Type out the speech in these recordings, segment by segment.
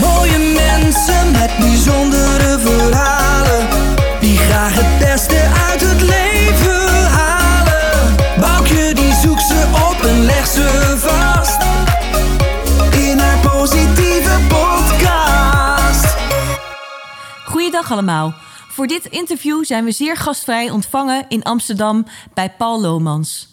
Mooie mensen met bijzondere verhalen Die graag het beste uit het leven halen Boukje die zoekt ze op en legt ze vast In haar positieve podcast Goeiedag allemaal. Voor dit interview zijn we zeer gastvrij ontvangen in Amsterdam bij Paul Lomans.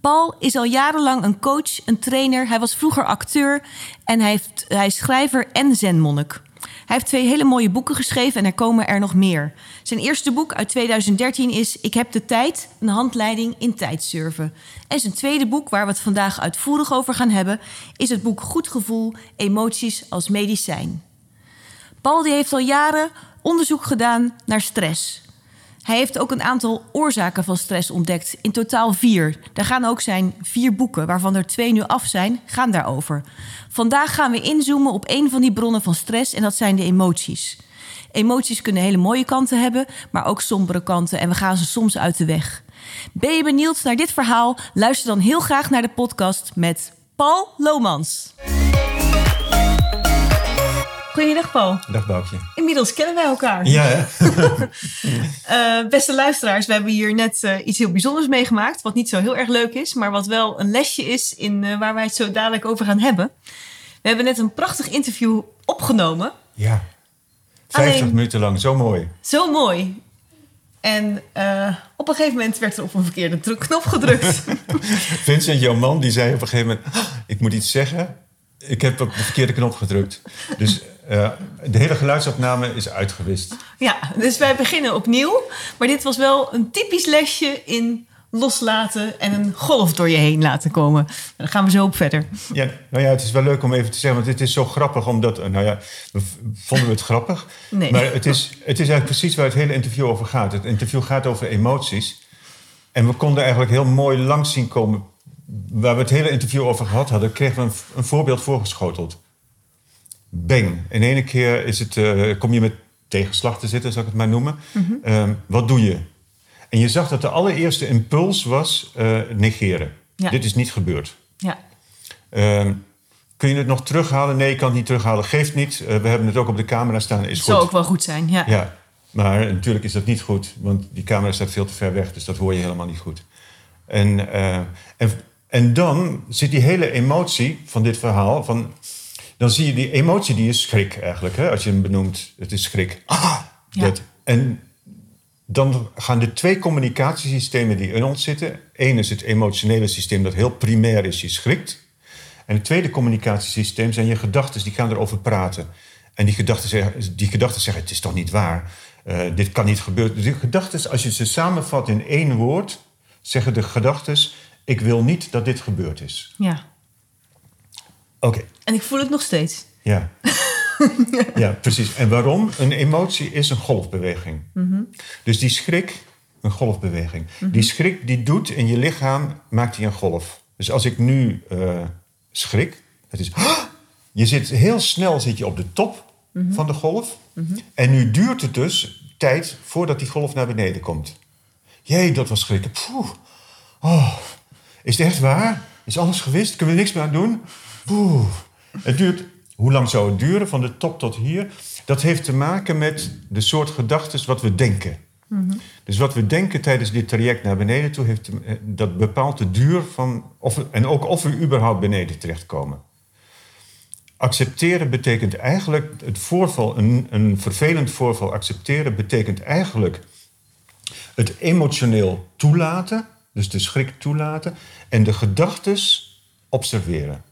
Paul is al jarenlang een coach, een trainer. Hij was vroeger acteur en hij, heeft, hij is schrijver en zenmonnik. Hij heeft twee hele mooie boeken geschreven en er komen er nog meer. Zijn eerste boek uit 2013 is Ik heb de tijd, een handleiding in tijdsurfen. En zijn tweede boek, waar we het vandaag uitvoerig over gaan hebben, is het boek Goed Gevoel, Emoties als Medicijn. Paul die heeft al jaren onderzoek gedaan naar stress. Hij heeft ook een aantal oorzaken van stress ontdekt, in totaal vier. Daar gaan ook zijn vier boeken, waarvan er twee nu af zijn, gaan daarover. Vandaag gaan we inzoomen op een van die bronnen van stress en dat zijn de emoties. Emoties kunnen hele mooie kanten hebben, maar ook sombere kanten en we gaan ze soms uit de weg. Ben je benieuwd naar dit verhaal? Luister dan heel graag naar de podcast met Paul Lomans. Goedendag Paul. Dag Boukje. Inmiddels kennen wij elkaar. Ja, hè? Eh, beste luisteraars, we hebben hier net eh, iets heel bijzonders meegemaakt. Wat niet zo heel erg leuk is, maar wat wel een lesje is in eh, waar wij het zo dadelijk over gaan hebben. We hebben net een prachtig interview opgenomen. ja. 50 Alleen- minuten lang, zo mooi. Zo mooi. En op een gegeven moment werd er op een verkeerde knop gedrukt. Vincent, jouw man, die zei op een gegeven moment... "Ah, ik moet iets zeggen. Ik heb op de verkeerde knop gedrukt. Dus eh, de hele geluidsopname is uitgewist. ja, dus wij beginnen opnieuw. Maar dit was wel een typisch lesje in loslaten en een golf door je heen laten komen. Dan gaan we zo op verder. Ja, nou ja, het is wel leuk om even te zeggen, want dit is zo grappig, omdat, nou ja, we vonden we het grappig. Nee. Maar het is, het is eigenlijk precies waar het hele interview over gaat. Het interview gaat over emoties. En we konden eigenlijk heel mooi langs zien komen waar we het hele interview over gehad hadden, kregen we een, een voorbeeld voorgeschoteld. Bang. In ene keer is het, eh, kom je met tegenslag te zitten, zal ik het maar noemen. Ehm, wat doe je? En je zag dat de allereerste impuls was eh, negeren. Ja. Dit is niet gebeurd. Ja, Ehm, kun je het nog terughalen? Nee, ik kan het niet terughalen. Geeft niet. Eh, we hebben het ook op de camera staan. Is het zou ook wel goed zijn. Ja. Ja, maar natuurlijk is dat niet goed. Want die camera staat veel te ver weg. Dus dat hoor je helemaal niet goed. En, en, en dan zit die hele emotie van dit verhaal... Van, dan zie je die emotie, die is schrik eigenlijk. Hè? Als je hem benoemt, het is schrik. Ah, Ja. En dan gaan de twee communicatiesystemen die in ons zitten. Eén is het emotionele systeem dat heel primair is, je schrikt. En het tweede communicatiesysteem zijn je gedachten, die gaan erover praten. En die gedachten zeggen, die gedachten zeggen het is toch niet waar? Eh, dit kan niet gebeuren. Die gedachten, als je ze samenvat in één woord, zeggen de gedachten... ik wil niet dat dit gebeurd is. ja. Oké, En ik voel het nog steeds. ja. ja, precies. En waarom? Een emotie is een golfbeweging. Dus die schrik, een golfbeweging. Die schrik die doet in je lichaam, maakt die een golf. Dus als ik nu eh, schrik, het is... Je zit heel snel zit je op de top van de golf. En nu duurt het dus tijd voordat die golf naar beneden komt. Jee, dat was schrikken. Poeh. Oh, is het echt waar? Is alles gewist? Kunnen we niks meer aan doen? Het duurt, hoe lang zou het duren van de top tot hier? Dat heeft te maken met de soort gedachten wat we denken. Dus wat we denken tijdens dit traject naar beneden toe, heeft, eh, dat bepaalt de duur van. Of, en ook of we überhaupt beneden terechtkomen. Accepteren betekent eigenlijk het voorval, een, een vervelend voorval accepteren, betekent eigenlijk het emotioneel toelaten, dus de schrik toelaten, en de gedachtes observeren.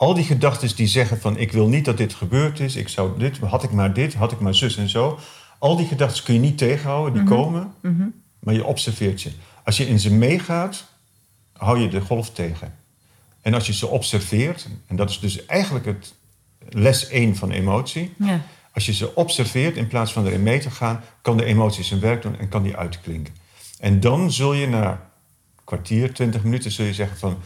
Al die gedachten die zeggen van ik wil niet dat dit gebeurd is, ik zou dit, had ik maar dit, had ik maar zus en zo. Al die gedachten kun je niet tegenhouden, die komen, maar je observeert je. Als je in ze meegaat, hou je de golf tegen. En als je ze observeert, en dat is dus eigenlijk het les 1 van emotie. Ja. Als je ze observeert in plaats van erin mee te gaan, kan de emotie zijn werk doen en kan die uitklinken. En dan zul je na een kwartier, twintig minuten, zul je zeggen van.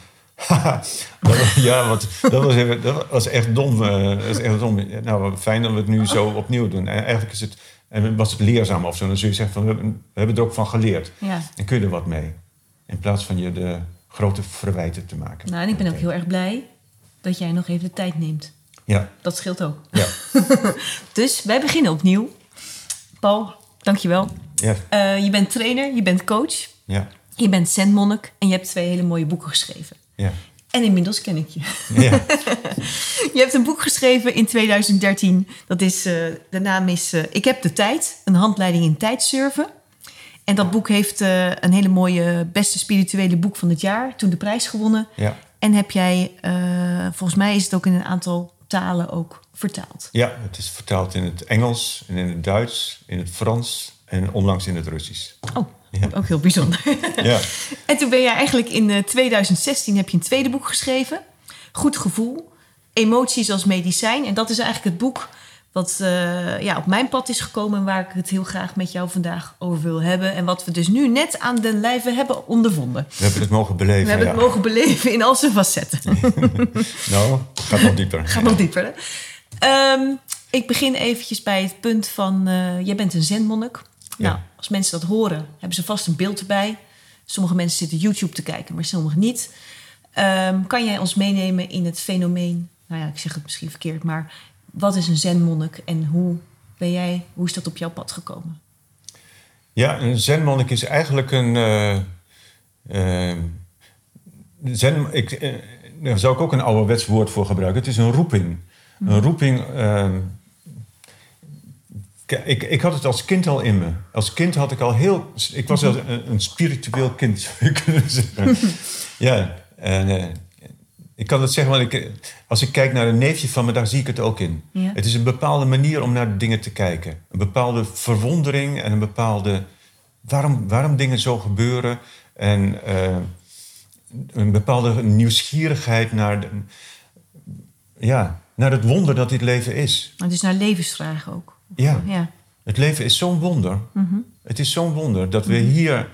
Was- ja, wat, dat, was even, dat was echt dom. eh, dat is echt dom. Nou, fijn dat we het nu zo opnieuw doen. En eigenlijk is het En was het leerzaam of zo? Dan zul je zeggen van, we hebben, we hebben er ook van geleerd. Ja. En kun je er wat mee. In plaats van je de grote verwijten te maken. Nou, en ik ben ook heel erg blij dat jij nog even de tijd neemt. Ja, Dat scheelt ook. ja, Dus wij beginnen opnieuw. Paul, dankjewel. ja, Eh je bent trainer, je bent coach, ja, je bent zendmonnik en je hebt twee hele mooie boeken geschreven. Ja. En inmiddels ken ik je. ja. Je hebt een boek geschreven in 2013. Dat is, eh, de naam is eh, Ik heb de tijd, een handleiding in tijdsurfen. En dat boek heeft eh, een hele mooie beste spirituele boek van het jaar. Toen de prijs gewonnen. ja. En heb jij, volgens mij is het ook in een aantal talen ook vertaald. Ja, het is vertaald in het Engels, en in het Duits, in het Frans en onlangs in het Russisch. Oh, Ja. ook heel bijzonder. Ja, en toen ben jij eigenlijk in eh, 2016 heb je een tweede boek geschreven. Goed gevoel, emoties als medicijn. En dat is eigenlijk het boek wat eh, ja, op mijn pad is gekomen... en waar ik het heel graag met jou vandaag over wil hebben. En wat we dus nu net aan de lijve hebben ondervonden. we hebben het mogen beleven. We hebben ja. het mogen beleven in al zijn facetten. Nou, gaat nog dieper. Gaat nog dieper, hè? Ehm, ik begin eventjes bij het punt van... eh, jij bent een zenmonnik. Ja. Nou, als mensen dat horen, hebben ze vast een beeld erbij. Sommige mensen zitten YouTube te kijken, maar sommige niet. Ehm, kan jij ons meenemen in het fenomeen... Nou ja, ik zeg het misschien verkeerd, maar... Wat is een zenmonnik en hoe ben jij... Hoe is dat op jouw pad gekomen? Ja, een zenmonnik is eigenlijk een... eh, eh, zen, ik, eh, daar zou ik ook een ouderwets woord voor gebruiken. Het is een roeping. Een roeping... ik, ik had het als kind al in me. Als kind had ik al heel... Ik was al een, een spiritueel kind, zou je kunnen zeggen. ja, en eh, ik kan het zeggen, want ik, als ik kijk naar een neefje van me, daar zie ik het ook in. Ja. Het is een bepaalde manier om naar dingen te kijken. Een bepaalde verwondering en een bepaalde... Waarom, waarom dingen zo gebeuren. En eh, een bepaalde nieuwsgierigheid naar, de, ja, naar het wonder dat dit leven is. Het is naar levensvragen ook. Ja. ja. Het leven is zo'n wonder. Het is zo'n wonder dat we hier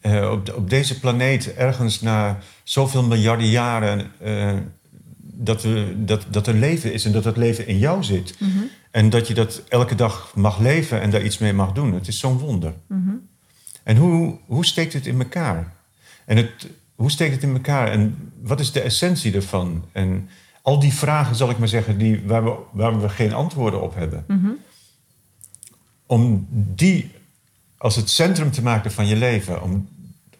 eh, op, de- op deze planeet ergens na zoveel miljarden jaren. eh, dat, we, dat, dat er leven is en dat het leven in jou zit. En dat je dat elke dag mag leven en daar iets mee mag doen. Het is zo'n wonder. En hoe, hoe steekt het in elkaar? En het, hoe steekt het in elkaar? En wat is de essentie ervan? En al die vragen, zal ik maar zeggen, die, waar, we, waar we geen antwoorden op hebben om die als het centrum te maken van je leven. Om,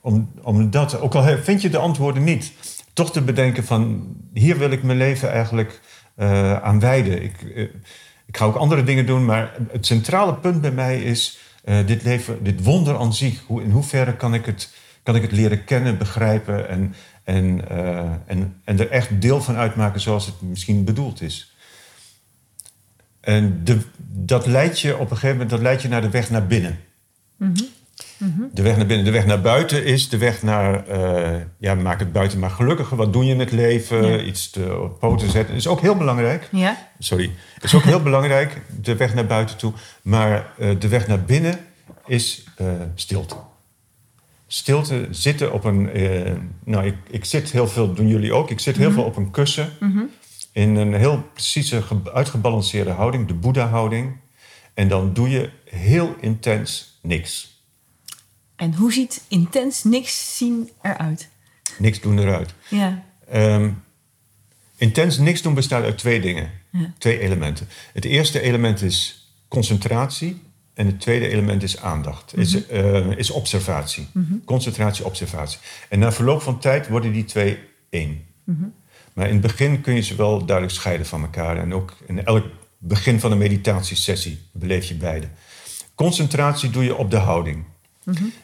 om, om dat, ook al vind je de antwoorden niet, toch te bedenken van hier wil ik mijn leven eigenlijk eh, aan wijden. Ik, eh, ik ga ook andere dingen doen, maar het centrale punt bij mij is eh, dit leven, dit wonder aan zich. Hoe, in hoeverre kan ik het, kan ik het leren kennen, begrijpen en, en, en, en er echt deel van uitmaken zoals het misschien bedoeld is. En de, dat leidt je op een gegeven moment dat leidt je naar de weg naar binnen. De weg naar binnen. De weg naar buiten is de weg naar... eh, ja, maak het buiten maar gelukkiger. Wat doe je in het leven? Ja. Iets te, op poten zetten. is ook heel belangrijk. Ja? Sorry. is ook heel belangrijk, de weg naar buiten toe. Maar eh, de weg naar binnen is eh, stilte. Stilte, zitten op een... nou, ik, ik zit heel veel, doen jullie ook. Ik zit heel veel op een kussen. In een heel precieze, ge- uitgebalanceerde houding. De Boeddha-houding. En dan doe je heel intens niks. En hoe ziet intens niks zien eruit? Niks doen eruit. Ja. Ehm, intens niks doen bestaat uit twee dingen. Ja. Twee elementen. Het eerste element is concentratie. En het tweede element is aandacht. Is, eh, is observatie. Concentratie, observatie. En na verloop van tijd worden die twee één. Maar in het begin kun je ze wel duidelijk scheiden van elkaar. En ook in elk begin van een meditatiesessie beleef je beide. Concentratie doe je op de houding.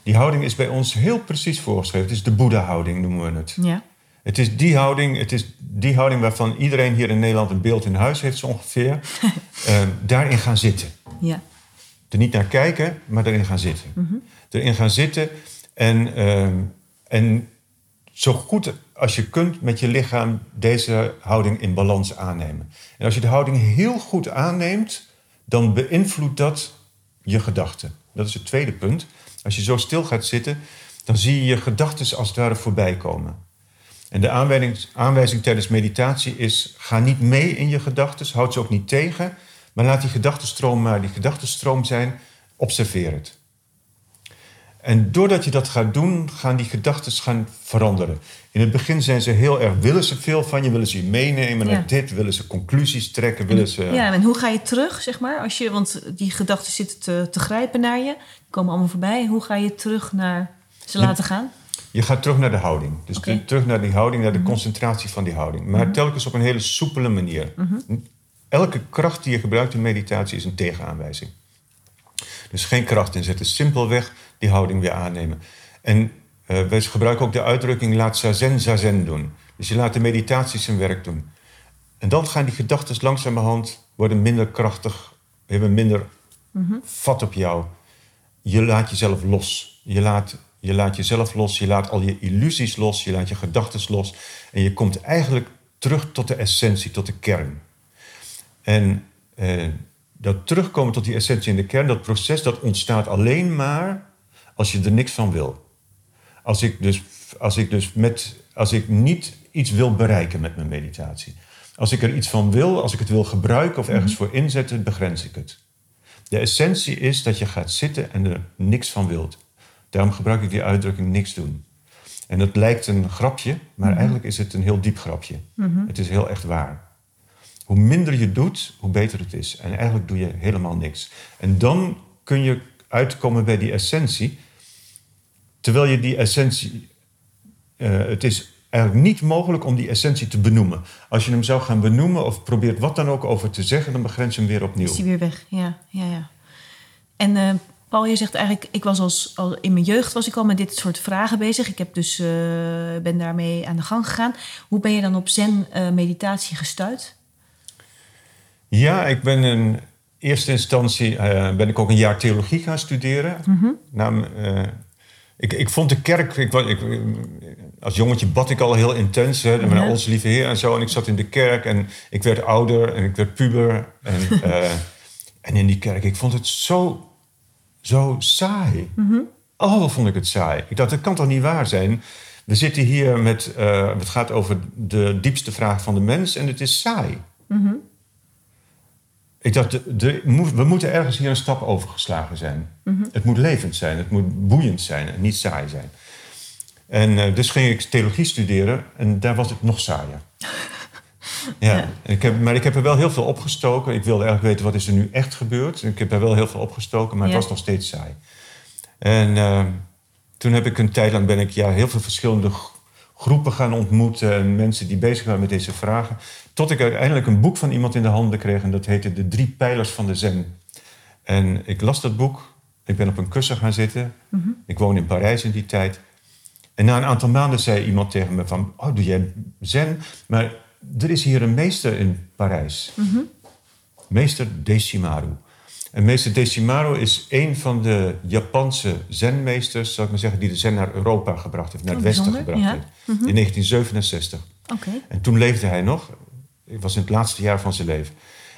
Die houding is bij ons heel precies voorgeschreven. Het is de Boeddha-houding, noemen we het. Ja. Het is die houding, het is die houding waarvan iedereen hier in Nederland een beeld in huis heeft, zo ongeveer. Eh, daarin gaan zitten. Ja. Er niet naar kijken, maar erin gaan zitten. Erin gaan zitten en, ehm, en zo goed als je kunt met je lichaam deze houding in balans aannemen. En als je de houding heel goed aanneemt, dan beïnvloedt dat je gedachten. Dat is het tweede punt. Als je zo stil gaat zitten, dan zie je je gedachten als het ware voorbij komen. En de aanwijzing, tijdens meditatie is: ga niet mee in je gedachten, houd ze ook niet tegen, maar laat die gedachtenstroom maar die gedachtenstroom zijn Observeer het. En doordat je dat gaat doen, gaan die gedachten gaan veranderen. In het begin zijn ze heel erg, willen ze veel van je, willen ze je meenemen Ja. naar dit, willen ze conclusies trekken, willen ze... Ja, en hoe ga je terug, zeg maar? Als je, want die gedachten zitten te, te grijpen naar je, die komen allemaal voorbij. Hoe ga je terug naar ze Je- laten gaan? Je gaat terug naar de houding. Dus. Mhm. te- terug naar die houding, naar de concentratie van die houding. Maar telkens op een hele soepele manier. Elke kracht die je gebruikt in meditatie is een tegenaanwijzing. Dus geen kracht inzetten. Simpelweg die houding weer aannemen. En eh wij gebruiken ook de uitdrukking laat zazen zazen doen. Dus je laat de meditatie zijn werk doen. En dan gaan die gedachten langzamerhand worden minder krachtig, hebben minder vat op jou. Je laat jezelf los. Je laat, je laat jezelf los, je laat al je illusies los, je laat je gedachten los. En je komt eigenlijk terug tot de essentie, tot de kern. En eh, dat terugkomen tot die essentie in de kern, dat proces, dat ontstaat alleen maar als je er niks van wil. Als ik dus, als ik dus met, als ik niet iets wil bereiken met mijn meditatie. Als ik er iets van wil, als ik het wil gebruiken of ergens voor inzetten, begrens ik het. De essentie is dat je gaat zitten en er niks van wilt. Daarom gebruik ik die uitdrukking niks doen. En dat lijkt een grapje, maar eigenlijk is het een heel diep grapje. Het is heel echt waar. Hoe minder je doet, hoe beter het is. En eigenlijk doe je helemaal niks. En dan kun je uitkomen bij die essentie. Terwijl je die essentie. eh, het is eigenlijk niet mogelijk om die essentie te benoemen. Als je hem zou gaan benoemen of probeert wat dan ook over te zeggen, dan begrens je hem weer opnieuw. Is die weer weg? Ja, ja, ja. En eh, Paul, je zegt eigenlijk, ik was als, al in mijn jeugd was ik al met dit soort vragen bezig. Ik heb dus, eh, ben daarmee aan de gang gegaan. Hoe ben je dan op zen-meditatie gestuurd? Ja, ik ben in eerste instantie eh, ben ik ook een jaar theologie gaan studeren. Nou, eh, ik, ik vond de kerk, ik, ik, als jongetje bad ik al heel intens, hè, naar Ja. onze lieve Heer en zo. En ik zat in de kerk en ik werd ouder en ik werd puber. En, eh, en in die kerk, ik vond het zo, zo saai. Oh, wat vond ik het saai. Ik dacht, dat kan toch niet waar zijn? We zitten hier met, eh, het gaat over de diepste vraag van de mens en het is saai. Ik dacht, de, we moeten ergens hier een stap overgeslagen zijn. Het moet levend zijn, het moet boeiend zijn en niet saai zijn. En eh, dus ging ik theologie studeren en daar was het nog saaier. Ja, Ik heb, maar ik heb er wel heel veel opgestoken. Ik wilde eigenlijk weten wat is er nu echt gebeurd. Ik heb er wel heel veel opgestoken, maar Ja. het was nog steeds saai. En eh, toen heb ik een tijd lang ben ik ja, heel veel verschillende groepen gaan ontmoeten en mensen die bezig waren met deze vragen. Tot ik uiteindelijk een boek van iemand in de handen kreeg en dat heette De Drie Pijlers van de Zen. En ik las dat boek. Ik ben op een kussen gaan zitten. Ik woonde in Parijs in die tijd. En na een aantal maanden zei iemand tegen me van... Oh, doe jij zen? Maar er is hier een meester in Parijs. Meester Decimaru. En meester Decimaru is een van de Japanse zenmeesters... zal ik maar zeggen, die de zen naar Europa gebracht heeft. Naar Oh, het westen bijzonder, gebracht ja. heeft. In 1967. Oké. En toen leefde hij nog. Ik was in het laatste jaar van zijn leven.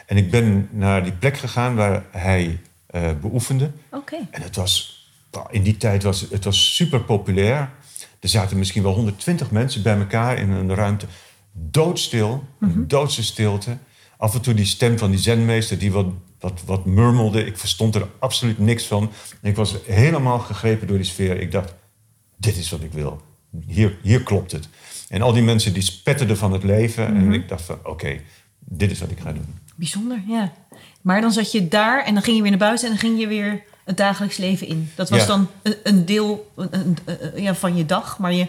En ik ben naar die plek gegaan waar hij eh, beoefende. Oké. En het was, in die tijd was het was super populair. Er zaten misschien wel 120 mensen bij elkaar in een ruimte. Doodstil, een doodse stilte. Af en toe die stem van die zenmeester die wat, wat, wat murmelde. Ik verstond er absoluut niks van. Ik was helemaal gegrepen door die sfeer. Ik dacht, dit is wat ik wil. Hier, hier klopt het. En al die mensen die spetterden van het leven. En ik dacht van, oké, dit is wat ik ga doen. Bijzonder, ja. Maar dan zat je daar en dan ging je weer naar buiten en dan ging je weer het dagelijks leven in. Dat was Ja. dan een, een deel een- een- een- ja, van je dag, maar je,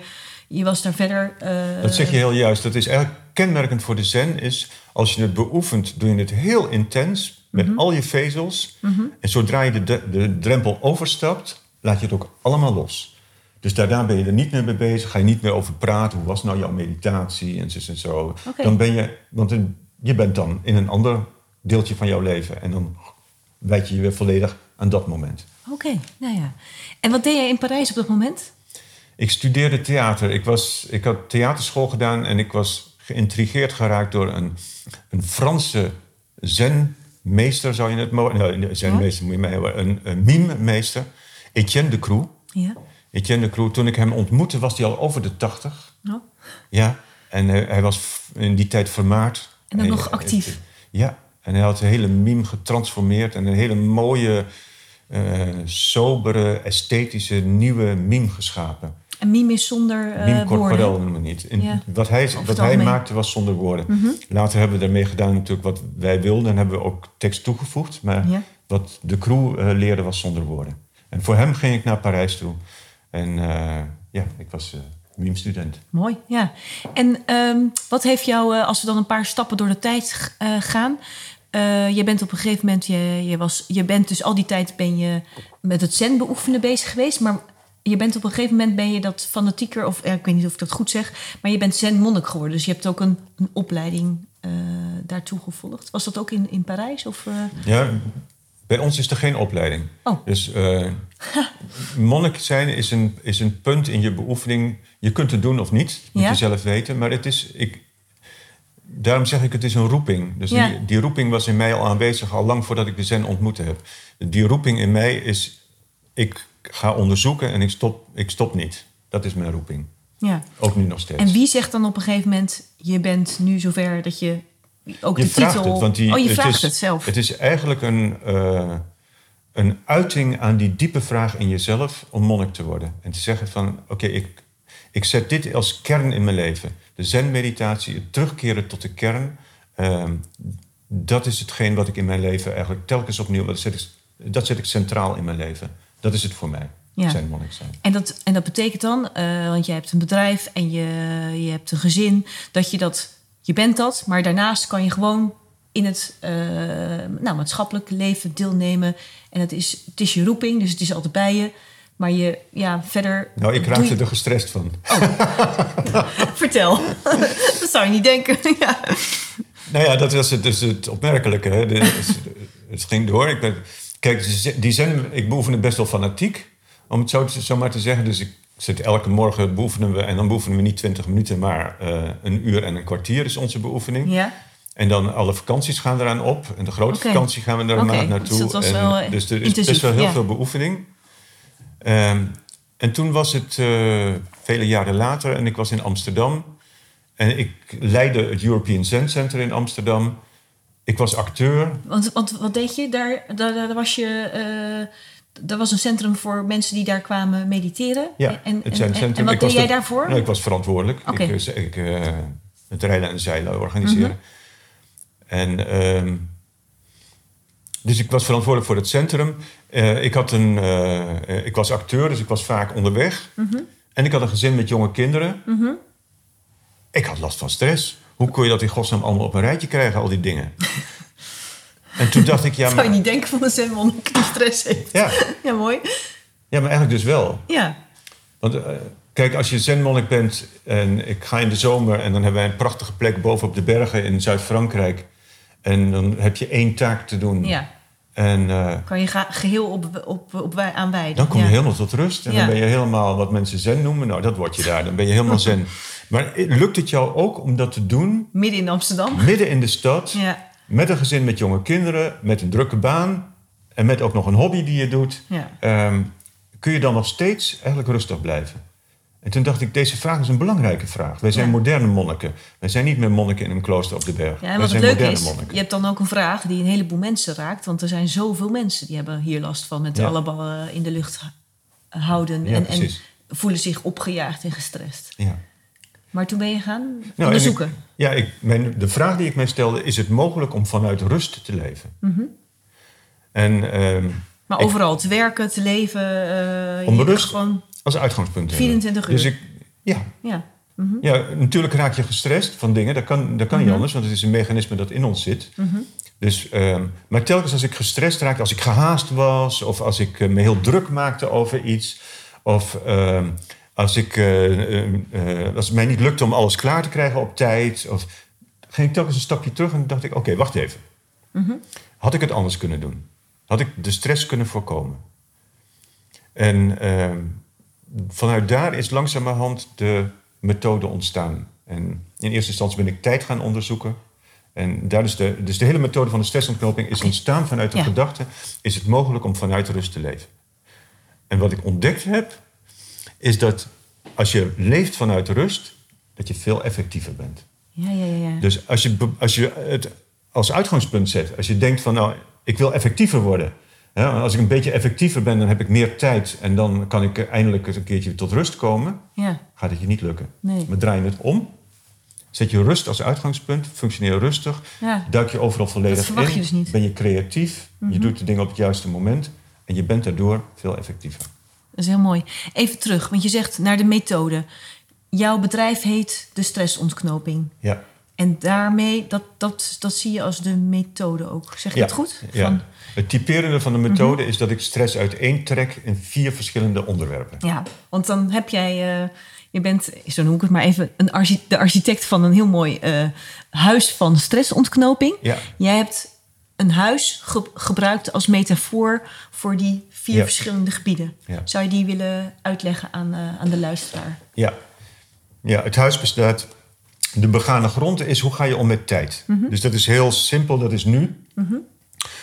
je was daar verder. eh, Dat zeg je heel juist. Dat is eigenlijk kenmerkend voor de zen. Is als je het beoefent, doe je het heel intens met al je vezels. En zodra je de, de, drempel overstapt, laat je het ook allemaal los. Dus daarna ben je er niet meer mee bezig. Ga je niet meer over praten. Hoe was nou jouw meditatie? En zo en zo. Oké. Dan ben je, want een- je bent dan in een ander deeltje van jouw leven. En dan wijd je je weer volledig aan dat moment. Oké, nou ja. En wat deed jij in Parijs op dat moment? Ik studeerde theater. Ik, was, ik had theaterschool gedaan en ik was geïntrigeerd geraakt door een, een Franse zenmeester, zou je het mogen... Nee, zenmeester moet je mij hebben. Een, een mime-meester, Etienne de Croux. Ja. Etienne de Croux, toen ik hem ontmoette, was hij al over de tachtig. Oh. Ja, en hij, hij was in die tijd vermaard. En dan nog actief. Ja, en hij had een hele mime getransformeerd en een hele mooie eh, sobere, esthetische, nieuwe meme geschapen. En mime is zonder uh, meme woorden. corporel noemen we niet. Ja. Wat hij, wat het hij maakte was zonder woorden. Mhm. Later hebben we daarmee gedaan natuurlijk wat wij wilden. En hebben we ook tekst toegevoegd. Maar Ja. wat de crew eh, leerde was zonder woorden. En voor hem ging ik naar Parijs toe. En eh, ja, ik was eh meme-student. Mooi, ja. En ehm, wat heeft jou, eh, als we dan een paar stappen door de tijd eh, gaan... eh, je bent op een gegeven moment, je, je, was, je bent dus al die tijd ben je met het zen beoefenen bezig geweest, maar je bent op een gegeven moment ben je dat fanatieker, of eh, ik weet niet of ik dat goed zeg, maar je bent zen monnik geworden. Dus je hebt ook een, een opleiding eh, daartoe gevolgd. Was dat ook in, in Parijs? Of, eh? Ja, bij ons is er geen opleiding. Oh. Dus eh monnik zijn is een, is een punt in je beoefening. Je kunt het doen of niet, moet Ja. je zelf weten. Maar het is, ik, daarom zeg ik, het is een roeping. Dus Ja. die, die roeping was in mij al aanwezig, al lang voordat ik de zen ontmoet heb. Die roeping in mij is, ik ga onderzoeken en ik stop, ik stop niet. Dat is mijn roeping. ja. Ook nu nog steeds. En wie zegt dan op een gegeven moment, je bent nu zover dat je ook Je de vraagt titel... het, want die, oh, je het vraagt is, het zelf. Het is eigenlijk een, eh, een uiting aan die diepe vraag in jezelf om monnik te worden. En te zeggen van, oké, ik, ik zet dit als kern in mijn leven. De zen-meditatie, het terugkeren tot de kern. ehm, dat is hetgeen wat ik in mijn leven eigenlijk telkens opnieuw... Dat zet ik, dat zet ik centraal in mijn leven. Dat is het voor mij, Ja. zijn monnik zijn. En dat, en dat betekent dan, eh, want jij hebt een bedrijf en je, je hebt een gezin, dat je dat, je bent dat, maar daarnaast kan je gewoon in het eh, nou, maatschappelijk leven deelnemen. En het is, het is je roeping, dus het is altijd bij je. Maar je, ja, verder. Nou, ik raakte je- er gestrest van. Vertel. dat zou je niet denken. ja. Nou ja, dat was het, dus het opmerkelijke. Hè. Het, het ging door. Ik ben, kijk, die zen, ik beoefende best wel fanatiek, om het zo, zo maar te zeggen. Dus ik zit elke morgen beoefenen we, en dan beoefenen we niet 20 minuten, maar eh, een uur en een kwartier is onze beoefening. ja. En dan alle vakanties gaan eraan op. En de grote vakantie gaan we er een Oké, maand naartoe. dus en, eh, dus er is best wel heel ja. veel beoefening. Ehm, en toen was het eh, vele jaren later en ik was in Amsterdam. En ik leidde het European Zen Center in Amsterdam. Ik was acteur. Want, want wat deed je? Daar, daar, daar was je. eh er was een centrum voor mensen die daar kwamen mediteren. Ja, en, het en, Centrum. en wat Ik deed jij de- daarvoor? Nou, ik was verantwoordelijk. Oké. Ik, eh, ik eh, het rijden en zeilen organiseren. Mhm. En, ehm, dus ik was verantwoordelijk voor het centrum. Ik, had een, ik was acteur, dus ik was vaak onderweg. Mhm. En ik had een gezin met jonge kinderen. Ik had last van stress. Hoe kon je dat in godsnaam allemaal op een rijtje krijgen, al die dingen? en toen dacht ik, ja, Zou je maar, niet denken van een zenmonnik die stress heeft? ja, Ja, mooi. ja, maar eigenlijk dus wel. Ja, Want eh, kijk, als je zenmonnik bent en ik ga in de zomer en dan hebben wij een prachtige plek bovenop de bergen in Zuid-Frankrijk. En dan heb je één taak te doen. ja. En eh, Kan je geheel op, op, op, aan wijden. dan kom je ja. helemaal tot rust. En Ja. dan ben je helemaal wat mensen zen noemen. Nou, dat word je daar. Dan ben je helemaal zen. Maar lukt het jou ook om dat te doen Midden in Amsterdam. midden in de stad? Ja, Met een gezin met jonge kinderen, met een drukke baan en met ook nog een hobby die je doet. ja. Ehm, kun je dan nog steeds eigenlijk rustig blijven? En toen dacht ik, deze vraag is een belangrijke vraag. Wij zijn Ja. moderne monniken. Wij zijn niet meer monniken in een klooster op de berg. ja en Wij wat het zijn moderne is, monniken. je hebt dan ook een vraag die een heleboel mensen raakt. Want er zijn zoveel mensen die hebben hier last van met Ja. alle ballen in de lucht houden. En, en voelen zich opgejaagd en gestrest. Ja. Maar toen ben je gaan Nou, en onderzoeken. ik- ja, ik, mijn, de vraag die ik mij stelde, is het mogelijk om vanuit rust te leven? En ehm, maar ik- overal te werken, te leven. eh, Om rust- Gewoon, als uitgangspunt. hebben. 24 uur. Dus ik, ja, ja. Ja, natuurlijk raak je gestrest van dingen. Dat kan, dat kan Mhm. niet anders, want het is een mechanisme dat in ons zit. Dus, ehm, maar telkens als ik gestrest raakte, als ik gehaast was... of als ik eh, me heel druk maakte over iets... of ehm, als, ik, eh, eh, eh, als het mij niet lukte om alles klaar te krijgen op tijd... Of, ging ik telkens een stapje terug en dacht ik... oké, wacht even. Had ik het anders kunnen doen? Had ik de stress kunnen voorkomen? En ehm, vanuit daar is langzamerhand de methode ontstaan. En in eerste instantie ben ik tijd gaan onderzoeken. En daar is de, dus de hele methode van de stressontknoping is ontstaan vanuit de Ja. gedachte... is het mogelijk om vanuit rust te leven? En wat ik ontdekt heb, is dat als je leeft vanuit rust... dat je veel effectiever bent. Ja, ja, ja. Dus als je, als je het als uitgangspunt zet, als je denkt van nou, ik wil effectiever worden, Ja, als ik een beetje effectiever ben, dan heb ik meer tijd en dan kan ik eindelijk eens een keertje tot rust komen. Ja. Gaat het je niet lukken. Nee. Maar draai je het om, zet je rust als uitgangspunt, functioneer rustig, Ja. duik je overal volledig in, je dus niet. Mhm. ben je creatief, je doet de dingen op het juiste moment en je bent daardoor veel effectiever. Dat is heel mooi. Even terug, want je zegt naar de methode. Jouw bedrijf heet de stressontknoping. Ja. En daarmee, dat, dat, dat zie je als de methode ook. Zeg je Ja, dat goed? Ja. Van, Het typerende van de methode Mhm. is dat ik stress uiteentrek in vier verschillende onderwerpen. ja, want dan heb jij... eh, je bent, zo noem ik het maar even, een archi- de architect van een heel mooi eh, huis van stressontknoping. Ja. Jij hebt een huis ge- gebruikt als metafoor voor die vier Ja. verschillende gebieden. Ja. Zou je die willen uitleggen aan, eh, aan de luisteraar? Ja. ja, het huis bestaat. De begane grond is hoe ga je om met tijd. Mhm. Dus dat is heel simpel, dat is nu.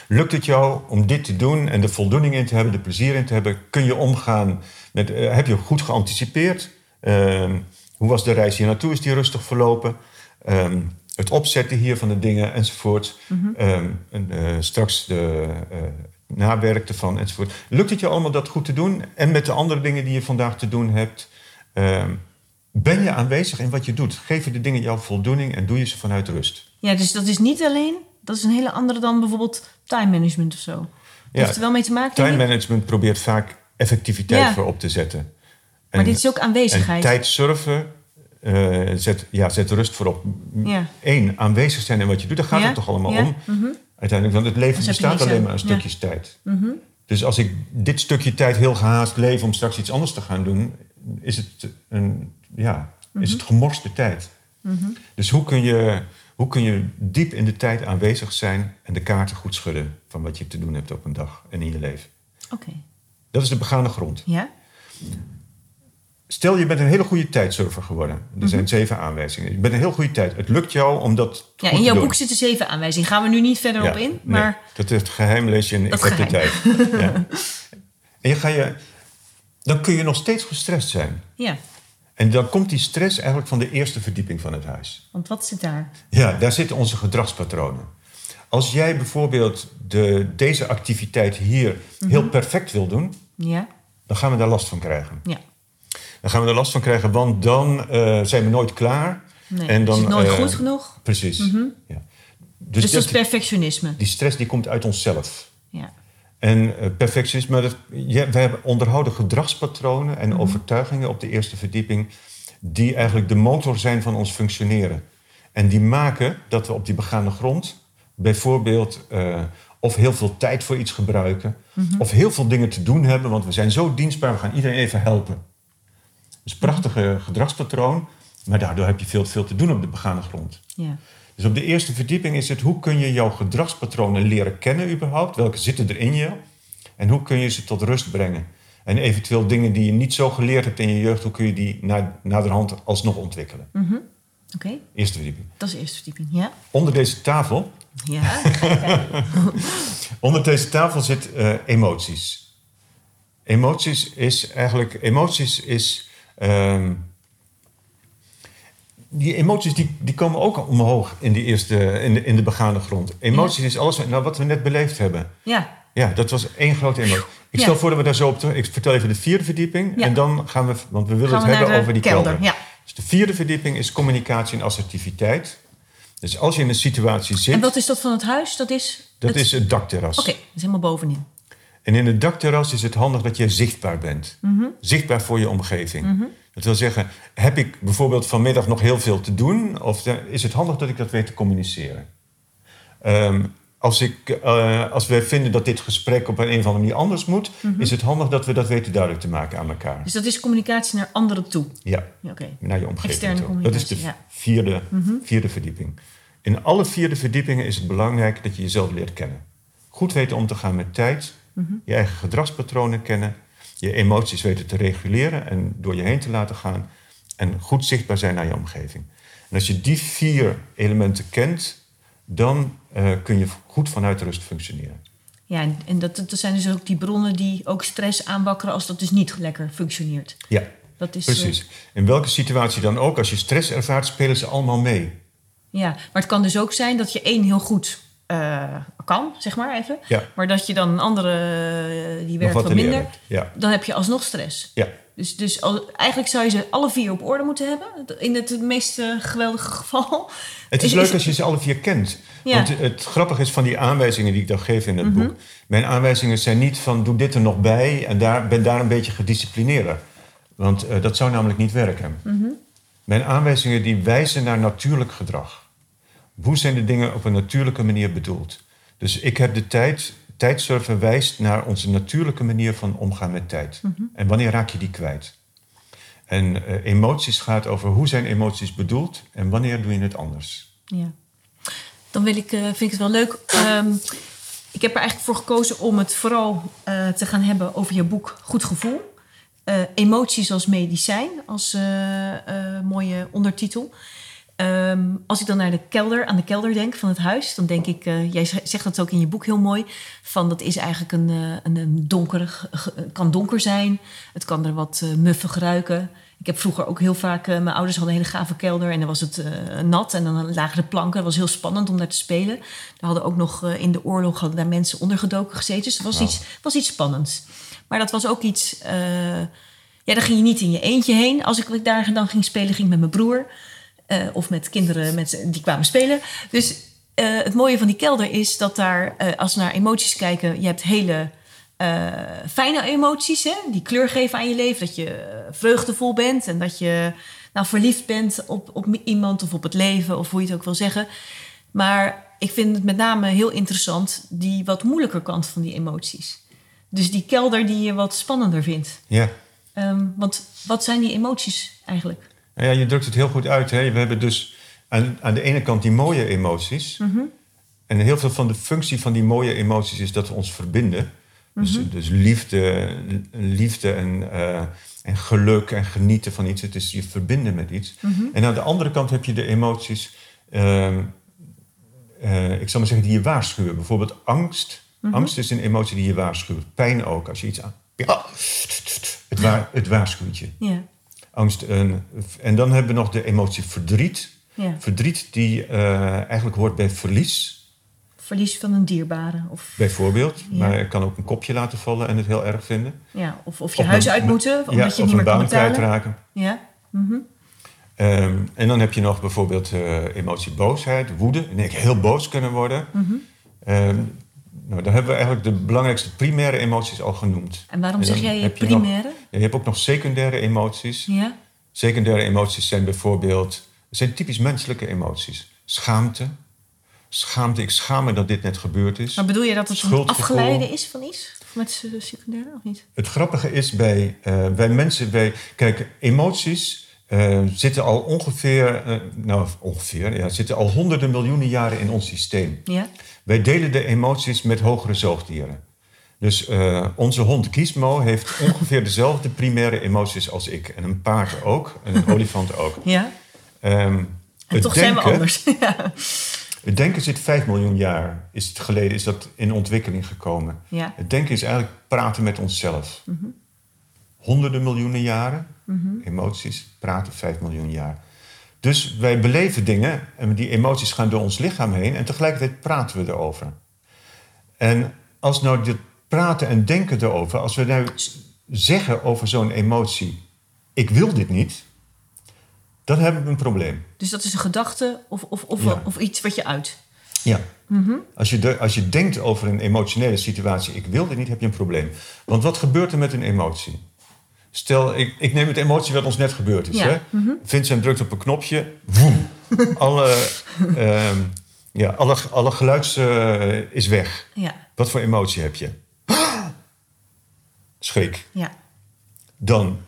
Lukt het jou om dit te doen en de voldoening in te hebben, de plezier in te hebben? Kun je omgaan met, eh, heb je goed geanticipeerd? Ehm, hoe was de reis hier naartoe? Is die rustig verlopen? Ehm, het opzetten hier van de dingen enzovoort. Ehm, en, eh, straks de nawerk ervan enzovoort. Lukt het je allemaal dat goed te doen? En met de andere dingen die je vandaag te doen hebt... ehm, ben je aanwezig in wat je doet? Geven de dingen jouw voldoening en doe je ze vanuit rust? Ja, dus dat is niet alleen... Dat is een hele andere dan bijvoorbeeld time management of zo. Ja, Heeft er wel mee te maken? Time management probeert vaak effectiviteit Ja. voorop te zetten. Maar dit is ook aanwezigheid. En tijd surfen eh, zet, ja, zet rust voorop. Ja. Eén, aanwezig zijn in wat je doet. Daar gaat het toch allemaal om? Uiteindelijk, want het leven je bestaat alleen aan. maar Ja. Mhm. stukjes tijd. Dus als ik dit stukje tijd heel gehaast leef om straks iets anders te gaan doen, is het, een, ja, Mhm. is het gemorste tijd. Dus hoe kun, je, hoe kun je diep in de tijd aanwezig zijn en de kaarten goed schudden van wat je te doen hebt op een dag en in je leven? Oké. Dat is de begane grond. Ja? Stel, je bent een hele goede tijdsurfer geworden. Er zijn zeven aanwijzingen. Je bent een heel goede tijd. Het lukt jou om dat Mhm. Ja, in jouw boek zitten zeven aanwijzingen. Gaan we nu niet verder op in. nee, Maar dat is het geheim, lees je in de tijd. Ja. En je ga je, dan kun je nog steeds gestrest zijn. ja, En dan komt die stress eigenlijk van de eerste verdieping van het huis. want wat zit daar? Ja, daar zitten onze gedragspatronen. Als jij bijvoorbeeld de, deze activiteit hier Mhm. heel perfect wil doen, Ja, dan gaan we daar last van krijgen. ja. Dan gaan we er last van krijgen, want dan eh, zijn we nooit klaar. Nee, en dan, is het nooit eh, goed genoeg? Precies. Ja. Dus, Dus dat is perfectionisme. die stress die komt uit onszelf. Ja. En eh, perfectionisme, dat, ja, we hebben onderhouden gedragspatronen en Mhm. overtuigingen op de eerste verdieping, die eigenlijk de motor zijn van ons functioneren. En die maken dat we op die begane grond bijvoorbeeld of heel veel tijd voor iets gebruiken, Mhm. of heel veel dingen te doen hebben, want we zijn zo dienstbaar, we gaan iedereen even helpen. Prachtige gedragspatroon, maar daardoor heb je veel, veel te doen op de begane grond. ja. Dus op de eerste verdieping is het hoe kun je jouw gedragspatronen leren kennen überhaupt? Welke zitten er in je? En hoe kun je ze tot rust brengen? En eventueel dingen die je niet zo geleerd hebt in je jeugd, hoe kun je die na, naderhand alsnog ontwikkelen? Oké, Eerste verdieping. dat is de eerste verdieping. Ja, Onder deze tafel, ja. onder deze tafel zit eh, emoties. Emoties is eigenlijk, emoties is, ehm, die emoties die, die komen ook omhoog in, die eerste, in, de, in de begane grond. Emoties is alles nou, wat we net beleefd hebben. ja. Ja, dat was één grote emotie. Ik Ja. stel voor dat we daar zo op terug... Ik vertel even de vierde verdieping. Ja. En dan gaan we... Want we willen Gaan het we hebben over die kelder. Dus de vierde verdieping is communicatie en assertiviteit. Dus als je in een situatie zit... En wat is dat van het huis? Dat is... dat het- is het dakterras. Oké, dat is helemaal bovenin. En in het dakterras is het handig dat je zichtbaar bent. Mhm. Zichtbaar voor je omgeving. Dat wil zeggen, heb ik bijvoorbeeld vanmiddag nog heel veel te doen? Of eh, is het handig dat ik dat weet te communiceren? Ehm, als, ik, eh, als wij vinden dat dit gesprek op een, of andere manier anders moet... Mhm. is het handig dat we dat weten duidelijk te maken aan elkaar. Dus dat is communicatie naar anderen toe. Ja, naar je omgeving Externe toe. Dat is de communicatie. Mhm. vierde, vierde verdieping. In alle vierde verdiepingen is het belangrijk dat je jezelf leert kennen. Goed weten om te gaan met tijd, Mhm. je eigen gedragspatronen kennen, je emoties weten te reguleren en door je heen te laten gaan en goed zichtbaar zijn naar je omgeving. En als je die vier elementen kent, dan eh, kun je goed vanuit rust functioneren. Ja, en, dat, dat zijn dus ook die bronnen die ook stress aanwakkeren als dat dus niet lekker functioneert. Ja, Dat is, eh, precies. In welke situatie dan ook, als je stress ervaart, spelen ze allemaal mee. ja, maar het kan dus ook zijn dat je één heel goed eh, kan, zeg maar even. Ja. Maar dat je dan een andere, eh, die werkt wat minder. Ja. Dan heb je alsnog stress. Ja. Dus, dus al- eigenlijk zou je ze alle vier op orde moeten hebben. In het meest eh, geweldige geval. Het is, Is- leuk is- als je ze alle vier kent. Ja. Want het grappige is van die aanwijzingen die ik dan geef in het Mhm. boek. Mijn aanwijzingen zijn niet van doe dit er nog bij en daar, ben daar een beetje gedisciplineerder. Want dat zou namelijk niet werken. Mhm. Mijn aanwijzingen die wijzen naar natuurlijk gedrag. Hoe zijn de dingen op een natuurlijke manier bedoeld? Dus ik heb de tijd, tijdsurfen wijst naar onze natuurlijke manier van omgaan met tijd. Mhm. En wanneer raak je die kwijt? En eh, emoties gaat over hoe zijn emoties bedoeld en wanneer doe je het anders. Ja. Dan wil ik, eh, vind ik het wel leuk. Ehm, ik heb er eigenlijk voor gekozen om het vooral eh, te gaan hebben over je boek Goed Gevoel. Emoties als medicijn, als mooie ondertitel. Ehm, als ik dan naar de kelder, aan de kelder denk van het huis, dan denk ik, eh, jij zegt dat ook in je boek heel mooi, van dat is eigenlijk een, eh, een, kan donker zijn, het kan er wat eh, muffig ruiken. Ik heb vroeger ook heel vaak, mijn ouders hadden een hele gave kelder en dan was het nat en dan lagen de planken. Het was heel spannend om daar te spelen. Er hadden ook nog in de oorlog hadden daar mensen ondergedoken gezeten, dus het was, iets, was iets spannends. Maar dat was ook iets, ja, daar ging je niet in je eentje heen. Als ik daar dan ging spelen, ging ik met mijn broer. Eh, of met kinderen met, die kwamen spelen. Dus eh, het mooie van die kelder is dat daar, eh, als we naar emoties kijken, je hebt hele fijne emoties, hè, die kleur geven aan je leven. Dat je vreugdevol bent en dat je nou, verliefd bent op, op iemand of op het leven, of hoe je het ook wil zeggen. Maar ik vind het met name heel interessant, die wat moeilijker kant van die emoties. Dus die kelder die je wat spannender vindt. Ja. Ehm, want wat zijn die emoties eigenlijk? Nou ja, je drukt het heel goed uit. Hè? We hebben dus aan, aan de ene kant die mooie emoties. Mhm. En heel veel van de functie van die mooie emoties is dat we ons verbinden. Dus, Mhm. dus liefde, liefde en, eh, en geluk en genieten van iets. Het is je verbinden met iets. Mhm. En aan de andere kant heb je de emoties, ehm, eh, ik zal maar zeggen, die je waarschuwen. Bijvoorbeeld angst. Angst is een emotie die je waarschuwt. Pijn ook, als je iets aan... Ja, het, wa het waarschuwt je. Ja, Angst en, en dan hebben we nog de emotie verdriet. ja. Verdriet die eh, eigenlijk hoort bij verlies, verlies van een dierbare. Of, bijvoorbeeld. Ja. Maar ik kan ook een kopje laten vallen en het heel erg vinden. ja, of, of je Of huis uit moeten, omdat ja, je niet meer kan baan betalen. kwijtraken. Ja, mhm. Ehm, en dan heb je nog bijvoorbeeld eh, emotie boosheid, woede. Denk ik heel boos kunnen worden. Mhm. Ehm, nou, dan hebben we eigenlijk de belangrijkste primaire emoties al genoemd. En waarom En zeg jij primaire? Je hebt ook nog secundaire emoties. Ja, Secundaire emoties zijn bijvoorbeeld... zijn typisch menselijke emoties. Schaamte. Schaamte, ik schaam me dat dit net gebeurd is. maar bedoel je dat het een afgeleide is van iets? Of met secundaire of niet? Het grappige is bij, eh, bij mensen... Bij, kijk, emoties eh, zitten al ongeveer... eh, nou, ongeveer, ja, zitten al honderden miljoenen jaren in ons systeem. Ja, Wij delen de emoties met hogere zoogdieren. Dus eh, onze hond Gizmo heeft ongeveer dezelfde primaire emoties als ik. En een paard ook, en een olifant ook. ja. Ehm, En het toch zijn we denken- anders. ja. Het denken zit 5 miljoen jaar is het geleden is dat in ontwikkeling gekomen. Ja. Het denken is eigenlijk praten met onszelf. Mhm. Honderden miljoenen jaren, emoties, praten 5 miljoen jaar. Dus wij beleven dingen en die emoties gaan door ons lichaam heen en tegelijkertijd praten we erover. En als nou dit praten en denken erover, als we nou zeggen over zo'n emotie, ik wil dit niet, dan hebben we een probleem. Dus dat is een gedachte of, of, of, Ja. of iets wat je uit. Ja. Als, je de, als je denkt over een emotionele situatie, ik wil dit niet, heb je een probleem. Want wat gebeurt er met een emotie? Stel, ik, ik neem het emotie wat ons net gebeurd is. Ja. Hè? Vincent drukt op een knopje, woem. alle, ehm, ja, alle, alle geluids eh, is weg. Ja, Wat voor emotie heb je? Schrik. ja, Dan,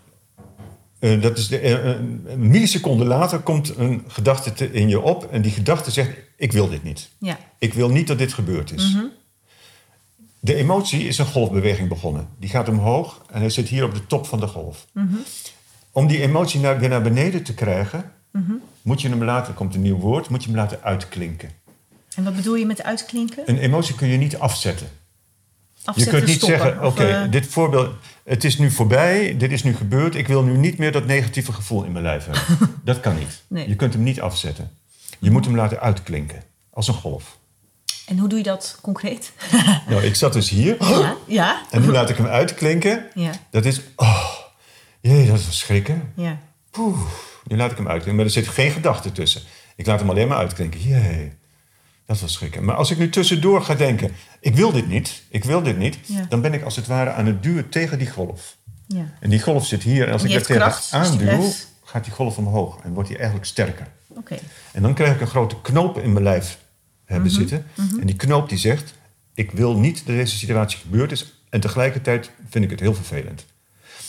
eh, dat is de, eh, een milliseconde later komt een gedachte te- in je op en die gedachte zegt, ik wil dit niet. ja. Ik wil niet dat dit gebeurd is. De emotie is een golfbeweging begonnen. Die gaat omhoog en hij zit hier op de top van de golf. Om die emotie naar, weer naar beneden te krijgen, moet je hem laten, komt een nieuw woord, moet je hem laten uitklinken. En wat bedoel je met uitklinken? Een emotie kun je niet afzetten. Je kunt niet stoppen, zeggen, oké, eh, dit voorbeeld, het is nu voorbij, dit is nu gebeurd, ik wil nu niet meer dat negatieve gevoel in mijn lijf hebben. dat kan niet. Nee. Je kunt hem niet afzetten. Je moet hem laten uitklinken, als een golf. En hoe doe je dat concreet? Nou, ik zat dus hier ja, ja, en nu laat ik hem uitklinken. ja, Dat is, oh, jee, dat is schrikken. ja. Poeh, nu laat ik hem uitklinken, maar er zit geen gedachte tussen. Ik laat hem alleen maar uitklinken. Jee, dat was schrikken. Maar als ik nu tussendoor ga denken, ik wil dit niet, ik wil dit niet, Ja. dan ben ik als het ware aan het duwen tegen die golf. ja. En die golf zit hier en als En ik er tegen dus aanduw, gaat die golf omhoog en wordt die eigenlijk sterker. Oké. En dan krijg ik een grote knoop in mijn lijf hebben Mhm, zitten. En die knoop die zegt, ik wil niet dat deze situatie gebeurd is. En tegelijkertijd vind ik het heel vervelend.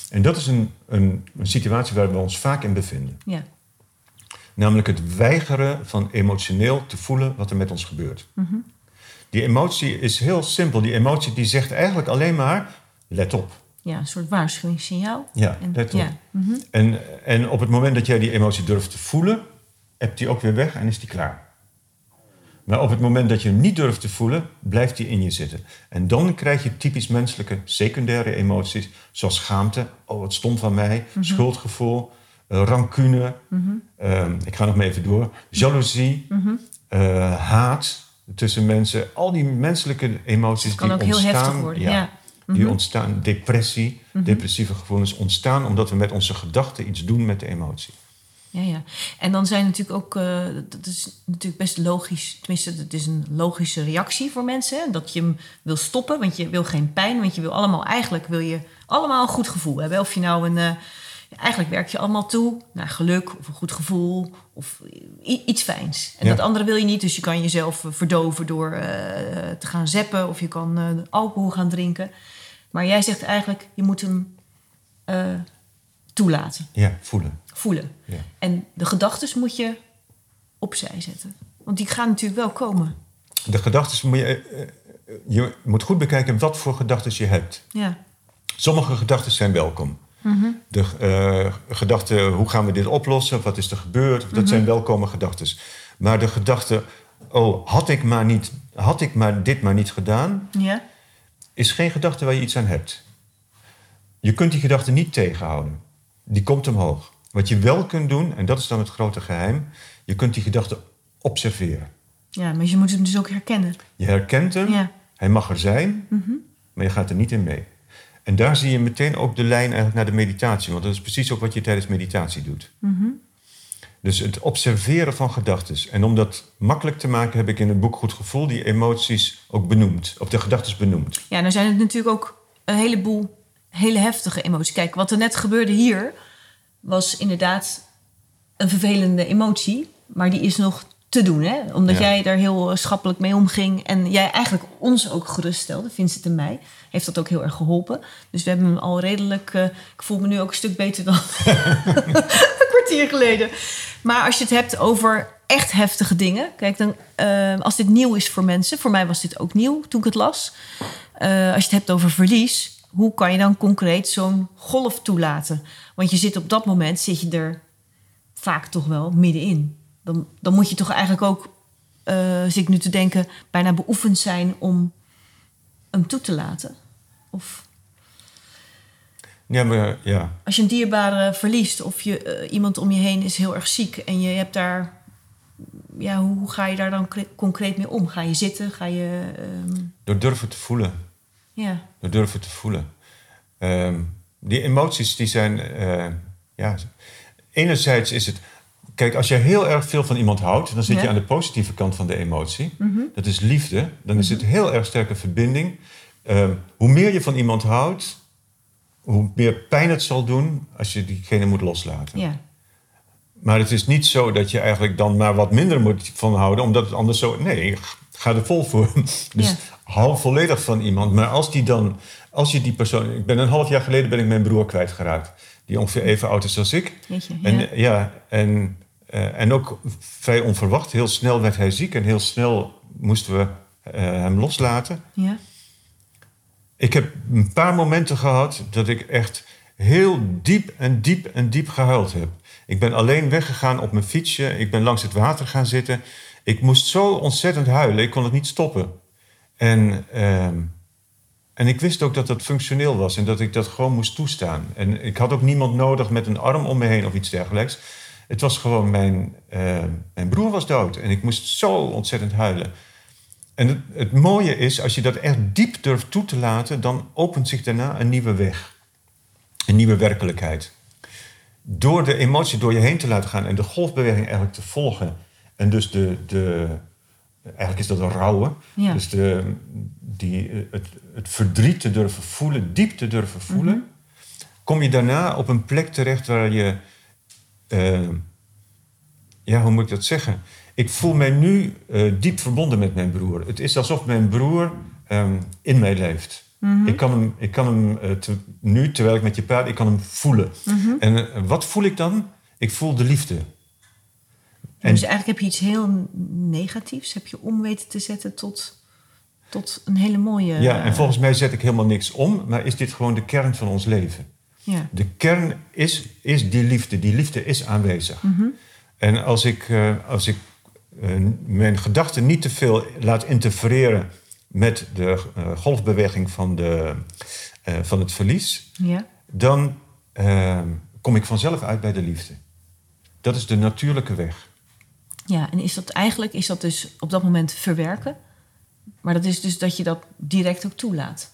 En dat is een, een, een situatie waar we ons vaak in bevinden. Ja. Namelijk het weigeren van emotioneel te voelen wat er met ons gebeurt. Mhm. Die emotie is heel simpel. Die emotie die zegt eigenlijk alleen maar, let op. ja, een soort waarschuwingssignaal. Ja, En- let op. ja. mhm. En, en op het moment dat jij die emotie durft te voelen, hebt die ook weer weg en is die klaar. Maar op het moment dat je hem niet durft te voelen, blijft die in je zitten. En dan krijg je typisch menselijke secundaire emoties, zoals schaamte, oh wat stom van mij, schuldgevoel, eh, rancune, ehm, ik ga nog maar even door, jaloezie, eh, haat tussen mensen. Al die menselijke emoties die ook heel ontstaan, heftig worden, ja. die ontstaan, depressie, depressieve gevoelens ontstaan omdat we met onze gedachten iets doen met de emotie. Ja, ja. En dan zijn natuurlijk ook, eh, dat is natuurlijk best logisch, tenminste, het is een logische reactie voor mensen, hè, dat je hem wil stoppen, want je wil geen pijn, want je wil allemaal, eigenlijk wil je allemaal een goed gevoel hebben. Of je nou een, eigenlijk werk je allemaal toe naar geluk of een goed gevoel of iets fijns. En Ja. dat andere wil je niet, dus je kan jezelf eh, verdoven door eh, te gaan zeppen of je kan eh, alcohol gaan drinken. Maar jij zegt eigenlijk, je moet hem toelaten Ja, voelen. voelen. Ja. En de gedachten moet je opzij zetten. Want die gaan natuurlijk wel komen. De gedachten moet je, je moet goed bekijken wat voor gedachten je hebt. Ja, Sommige gedachten zijn welkom. De eh, gedachten, hoe gaan we dit oplossen? Wat is er gebeurd? Dat zijn welkome gedachten. Maar de gedachte, oh, had ik, maar niet, had ik maar dit maar niet gedaan, is geen gedachte waar je iets aan hebt. Je kunt die gedachte niet tegenhouden. Die komt omhoog. Wat je wel kunt doen, en dat is dan het grote geheim, je kunt die gedachte observeren. ja, maar je moet hem dus ook herkennen. Je herkent hem, Ja. hij mag er zijn, maar je gaat er niet in mee. En daar zie je meteen ook de lijn eigenlijk naar de meditatie, want dat is precies ook wat je tijdens meditatie doet. Dus het observeren van gedachten. En om dat makkelijk te maken, heb ik in het boek Goed Gevoel die emoties ook benoemd, of de gedachten benoemd. Ja, nou zijn het natuurlijk ook een heleboel hele heftige emoties. Kijk, wat er net gebeurde hier was inderdaad een vervelende emotie. Maar die is nog te doen, hè? Omdat Ja. jij daar heel eh, schappelijk mee omging. En jij eigenlijk ons ook geruststelde, Vincent en mij. Heeft dat ook heel erg geholpen. Dus we hebben hem al redelijk... eh, ik voel me nu ook een stuk beter dan een kwartier geleden. Maar als je het hebt over echt heftige dingen... Kijk, dan, eh, als dit nieuw is voor mensen... Voor mij was dit ook nieuw toen ik het las. Als je het hebt over verlies... Hoe kan je dan concreet zo'n golf toelaten? Want je zit op dat moment, zit je er vaak toch wel middenin. Dan, dan moet je toch eigenlijk ook, eh zit ik nu te denken, bijna beoefend zijn om hem toe te laten. Of Ja, maar ja, als je een dierbare verliest of je, eh, iemand om je heen is heel erg ziek en je hebt daar, ja, hoe, hoe ga je daar dan cre- concreet mee om? Ga je zitten? Ga je, ehm, door durven te voelen. ja, Door durven te voelen. Ehm, die emoties die zijn, eh, ja, enerzijds is het, kijk, als je heel erg veel van iemand houdt, dan zit je aan de positieve kant van de emotie. Dat is liefde. Dan is het heel erg sterke verbinding. Ehm, hoe meer je van iemand houdt, hoe meer pijn het zal doen als je diegene moet loslaten. ja, Maar het is niet zo dat je eigenlijk dan maar wat minder moet van houden, omdat het anders zo. Nee, ga er vol voor. Dus Ja. hou volledig van iemand. Maar als die dan, als je die persoon. Ik ben een half jaar geleden ben ik mijn broer kwijtgeraakt, die ongeveer even oud is als ik. weet je, En ja. eh, ja, en, eh, en ook vrij onverwacht. Heel snel werd hij ziek en heel snel moesten we eh, hem loslaten. ja. Ik heb een paar momenten gehad dat ik echt heel diep en diep en diep gehuild heb. Ik ben alleen weggegaan op mijn fietsje. Ik ben langs het water gaan zitten. Ik moest zo ontzettend huilen. Ik kon het niet stoppen. En, ehm, en ik wist ook dat dat functioneel was en dat ik dat gewoon moest toestaan. En ik had ook niemand nodig met een arm om me heen of iets dergelijks. Het was gewoon mijn, ehm, mijn broer was dood en ik moest zo ontzettend huilen. en het, het mooie is, als je dat echt diep durft toe te laten, dan opent zich daarna een nieuwe weg. Een nieuwe werkelijkheid. Door de emotie door je heen te laten gaan en de golfbeweging eigenlijk te volgen. En dus de, de eigenlijk is dat een rouwen. Ja. Dus de, die, eh, het, het verdriet te durven voelen, diep te durven voelen. Kom je daarna op een plek terecht waar je... eh, ja, hoe moet ik dat zeggen? Ik voel mij nu eh, diep verbonden met mijn broer. Het is alsof mijn broer ehm, in mij leeft. Ik kan hem, ik kan hem eh, te- nu, terwijl ik met je praat, ik kan hem voelen. En eh, wat voel ik dan? Ik voel de liefde. En- dus eigenlijk heb je iets heel negatiefs, heb je om weten te zetten tot, tot een hele mooie... Ja, en volgens mij zet ik helemaal niks om, maar is dit gewoon de kern van ons leven? Ja. De kern is, is die liefde. Die liefde is aanwezig. En als ik, eh, als ik eh, mijn gedachten niet te veel laat interfereren met de eh, golfbeweging van, de, van het verlies, Ja. dan kom ik vanzelf uit bij de liefde. Dat is de natuurlijke weg. ja, en is dat eigenlijk is dat dus op dat moment verwerken? Maar dat is dus dat je dat direct ook toelaat.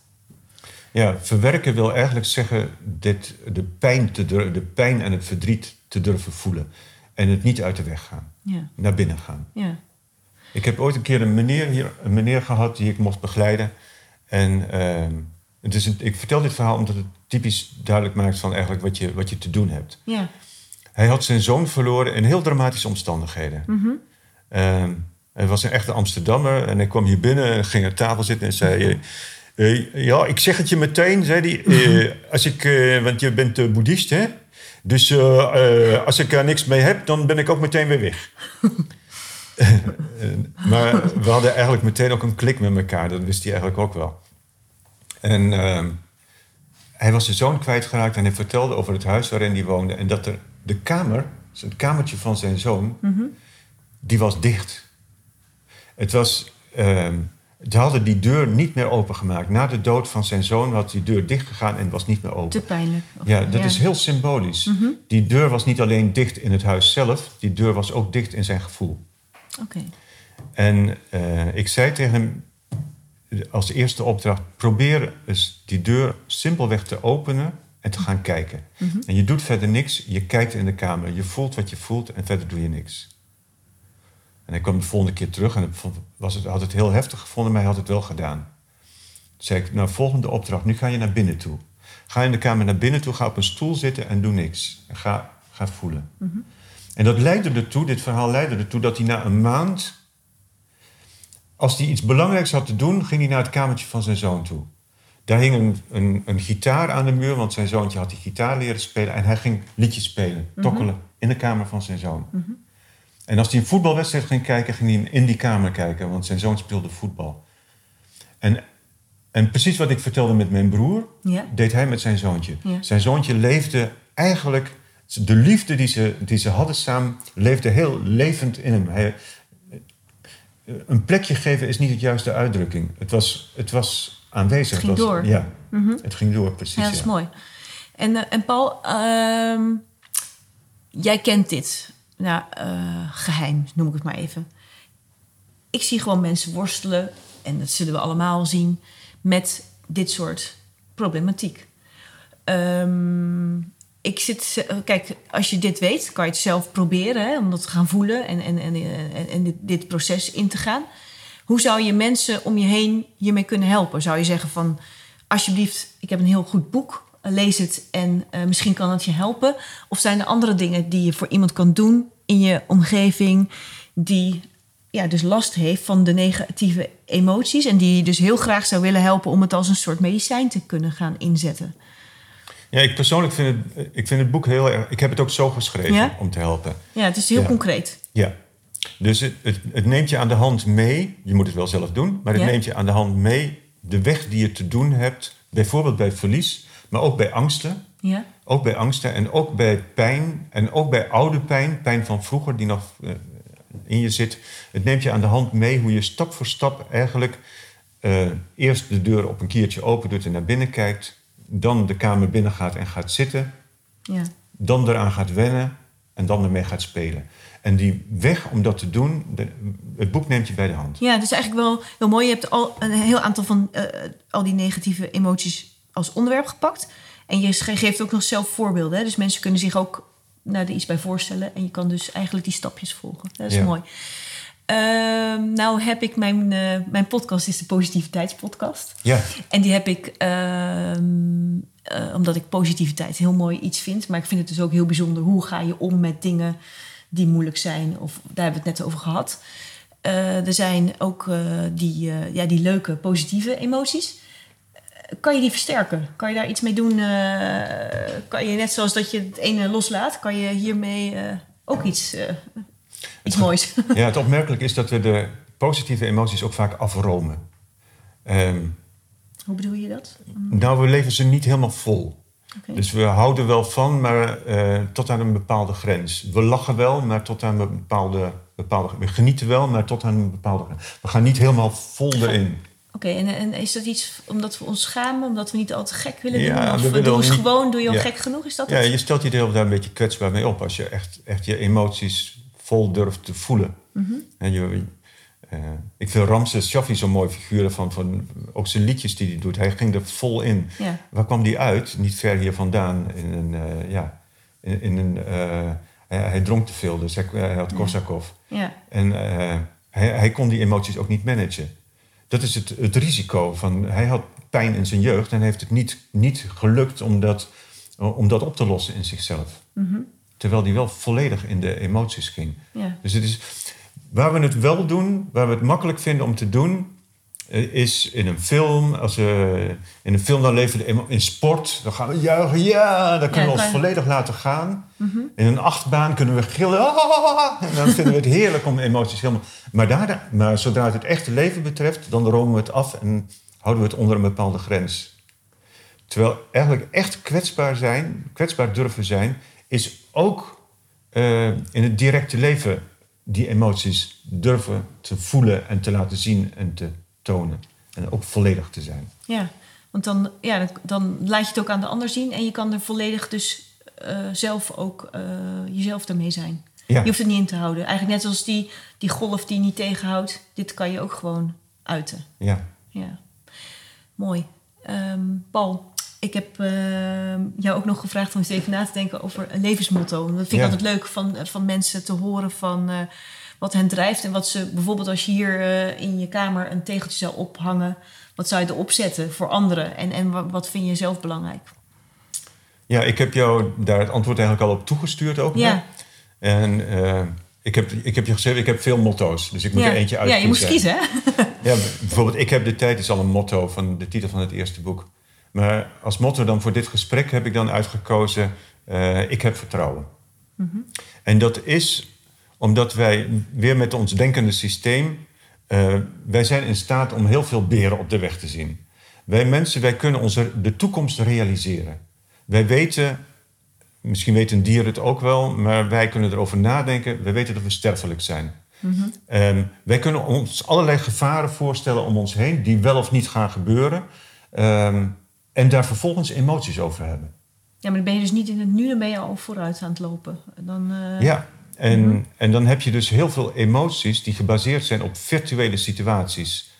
Ja, verwerken wil eigenlijk zeggen dit, de, pijn te de pijn en het verdriet te durven voelen. En het niet uit de weg gaan. Ja, Naar binnen gaan. ja. Ik heb ooit een keer een meneer, hier, een meneer gehad die ik mocht begeleiden. En ehm, het is een, ik vertel dit verhaal omdat het typisch duidelijk maakt van eigenlijk wat je, wat je te doen hebt. Ja, Hij had zijn zoon verloren in heel dramatische omstandigheden. Ehm, hij was een echte Amsterdammer en hij kwam hier binnen en ging aan tafel zitten en zei... eh, ja, ik zeg het je meteen, zei hij. eh, als ik, eh, want je bent boeddhist, hè? Dus als ik er niks mee heb, dan ben ik ook meteen weer weg. Maar we hadden eigenlijk meteen ook een klik met elkaar. Dat wist hij eigenlijk ook wel. En ehm, hij was zijn zoon kwijtgeraakt en hij vertelde over het huis waarin hij woonde. En dat er de kamer, het kamertje van zijn zoon, die was dicht. Het was, ehm, ze hadden die deur niet meer opengemaakt. Na de dood van zijn zoon had die deur dichtgegaan en was niet meer open. te pijnlijk. Ja, dat is heel symbolisch. Die deur was niet alleen dicht in het huis zelf, die deur was ook dicht in zijn gevoel. Oké. En eh, ik zei tegen hem als eerste opdracht: probeer eens die deur simpelweg te openen en te gaan kijken. En je doet verder niks, je kijkt in de kamer, je voelt wat je voelt en verder doe je niks. En hij kwam de volgende keer terug en was het, had het heel heftig gevonden, maar hij had het wel gedaan. Toen zei ik, nou, volgende opdracht, nu ga je naar binnen toe. Ga in de kamer naar binnen toe, ga op een stoel zitten en doe niks. En ga, ga voelen. En dat leidde ertoe, dit verhaal leidde ertoe dat hij na een maand, als hij iets belangrijks had te doen, ging hij naar het kamertje van zijn zoon toe. Daar hing een, een, een gitaar aan de muur, want zijn zoontje had die gitaar leren spelen. En hij ging liedjes spelen, tokkelen, in de kamer van zijn zoon. En als hij een voetbalwedstrijd ging kijken, ging hij in die kamer kijken, want zijn zoon speelde voetbal. En, en precies wat ik vertelde met mijn broer, Ja. deed hij met zijn zoontje. Ja. Zijn zoontje leefde eigenlijk, de liefde die ze, die ze hadden samen, leefde heel levend in hem. Hij, een plekje geven is niet het juiste uitdrukking. Het was, het was aanwezig. Het ging was, door. Ja, het ging door, precies. Ja, dat is ja. mooi. En, eh, en Paul, ehm, jij kent dit nou, eh, geheim, noem ik het maar even. Ik zie gewoon mensen worstelen, en dat zullen we allemaal zien, met dit soort problematiek. Ehm, ik zit, kijk, als je dit weet, kan je het zelf proberen hè, om dat te gaan voelen en, en, en, dit, dit proces in te gaan. Hoe zou je mensen om je heen hiermee kunnen helpen? Zou je zeggen van, alsjeblieft, ik heb een heel goed boek, lees het en eh, misschien kan het je helpen? Of zijn er andere dingen die je voor iemand kan doen in je omgeving die ja, dus last heeft van de negatieve emoties en die je dus heel graag zou willen helpen om het als een soort medicijn te kunnen gaan inzetten? Ja, ik persoonlijk vind het, ik vind het boek heel erg... Ik heb het ook zo geschreven Ja? om te helpen. Ja, het is heel Ja. concreet. Ja. Dus het, het, het neemt je aan de hand mee. Je moet het wel zelf doen. Maar het Ja. neemt je aan de hand mee de weg die je te doen hebt. Bijvoorbeeld bij verlies. Maar ook bij angsten. Ja, Ook bij angsten en ook bij pijn. En ook bij oude pijn. Pijn van vroeger die nog eh, in je zit. Het neemt je aan de hand mee hoe je stap voor stap eigenlijk... eh, eerst de deur op een kiertje open doet en naar binnen kijkt. Dan de kamer binnen gaat en gaat zitten ja. dan eraan gaat wennen en dan ermee gaat spelen. En die weg om dat te doen, de- het boek neemt je bij de hand. Ja, is eigenlijk wel heel mooi. Je hebt al een heel aantal van eh, al die negatieve emoties als onderwerp gepakt. En je ge- geeft ook nog zelf voorbeelden. Hè? Dus mensen kunnen zich ook nou, er iets bij voorstellen. En je kan dus eigenlijk die stapjes volgen. Dat is Ja. mooi. Ehm, nou heb ik mijn, eh, mijn podcast is de positiviteitspodcast. Ja, En die heb ik ehm, eh, omdat ik positiviteit heel mooi iets vind. Maar ik vind het dus ook heel bijzonder. Hoe ga je om met dingen die moeilijk zijn? Of daar hebben we het net over gehad. Eh, er zijn ook die, ja, die leuke, positieve emoties. Kan je die versterken? Kan je daar iets mee doen? Eh, kan je net zoals dat je het ene loslaat, kan je hiermee eh, ook iets, eh, iets moois? ja, het opmerkelijk is dat we de positieve emoties ook vaak afromen. Ehm, Hoe bedoel je dat? nou, we leven ze niet helemaal vol. Dus we houden wel van, maar tot aan een bepaalde grens. We lachen wel, maar tot aan een bepaalde, bepaalde... We genieten wel, maar tot aan een bepaalde grens. We gaan niet helemaal vol erin. Oké, en, en is dat iets omdat we ons schamen, omdat we niet al te gek willen Ja, doen? Of we we doen niet- gewoon, doe je al Ja. gek genoeg? Is dat Ja, het? je stelt je de hele tijd een beetje kwetsbaar mee op... als je echt, echt je emoties vol durft te voelen. Mhm. En je, eh, ik vind Ramses Shaffi zo'n mooi figuur van, van... ook zijn liedjes die hij doet. Hij ging er vol in. Ja. Waar kwam die uit? Niet ver hier vandaan. In een, eh, ja, in, in een, eh, hij, hij dronk te veel, dus hij, hij had Korsakov. Ja. En hij, hij kon die emoties ook niet managen. Dat is het, het risico van... Hij had pijn in zijn jeugd en heeft het niet, niet gelukt om dat, om dat op te lossen in zichzelf. Terwijl hij wel volledig in de emoties ging. Ja. Dus het is, waar we het wel doen, waar we het makkelijk vinden om te doen, is in een film. Als we in een film dan leven we in sport, dan gaan we juichen, ja, dan kunnen we ons volledig laten gaan. In een achtbaan kunnen we gillen, "Ah!" en dan vinden we het heerlijk om emoties helemaal. Maar, daar, maar zodra het het echte leven betreft, dan romen we het af en houden we het onder een bepaalde grens. Terwijl eigenlijk echt kwetsbaar zijn, kwetsbaar durven zijn, is ook eh, in het directe leven die emoties durven te voelen en te laten zien en te tonen. En ook volledig te zijn. ja. Want dan, ja, dan, dan laat je het ook aan de ander zien en je kan er volledig dus eh, zelf ook eh, jezelf ermee zijn. Ja. Je hoeft het niet in te houden. Eigenlijk net zoals die, die golf die niet tegenhoudt. Dit kan je ook gewoon uiten. Ja. Ja, mooi. Ehm, Paul, ik heb ehm, jou ook nog gevraagd om eens even na te denken over een levensmotto. En Dat vind ik Ja. altijd leuk van, van mensen te horen van eh, wat hen drijft. En wat ze bijvoorbeeld als je hier eh, in je kamer een tegeltje zou ophangen, wat zou je erop zetten voor anderen? En, en wa- wat vind je zelf belangrijk? ja, ik heb jou daar het antwoord eigenlijk al op toegestuurd ook. Ja. hè? En eh, ik, heb, ik heb je gezegd, ik heb veel motto's. Dus ik moet ja. er eentje ja, uitkiezen. je moest kiezen, hè? Ja, bijvoorbeeld, ik heb de tijd is al een motto van de titel van het eerste boek. Maar als motto dan voor dit gesprek heb ik dan uitgekozen: eh, ik heb vertrouwen. En dat is omdat wij weer met ons denkende systeem, eh, wij zijn in staat om heel veel beren op de weg te zien. Wij mensen, wij kunnen onze, de toekomst realiseren. Wij weten, misschien weten dieren het ook wel, maar wij kunnen erover nadenken. Wij weten dat we sterfelijk zijn. Ehm, wij kunnen ons allerlei gevaren voorstellen om ons heen, die wel of niet gaan gebeuren. Ehm, en daar vervolgens emoties over hebben. Ja, maar dan ben je dus niet in het nu, dan ben je al vooruit aan het lopen. Dan, eh, Ja, en, en dan heb je dus heel veel emoties die gebaseerd zijn op virtuele situaties.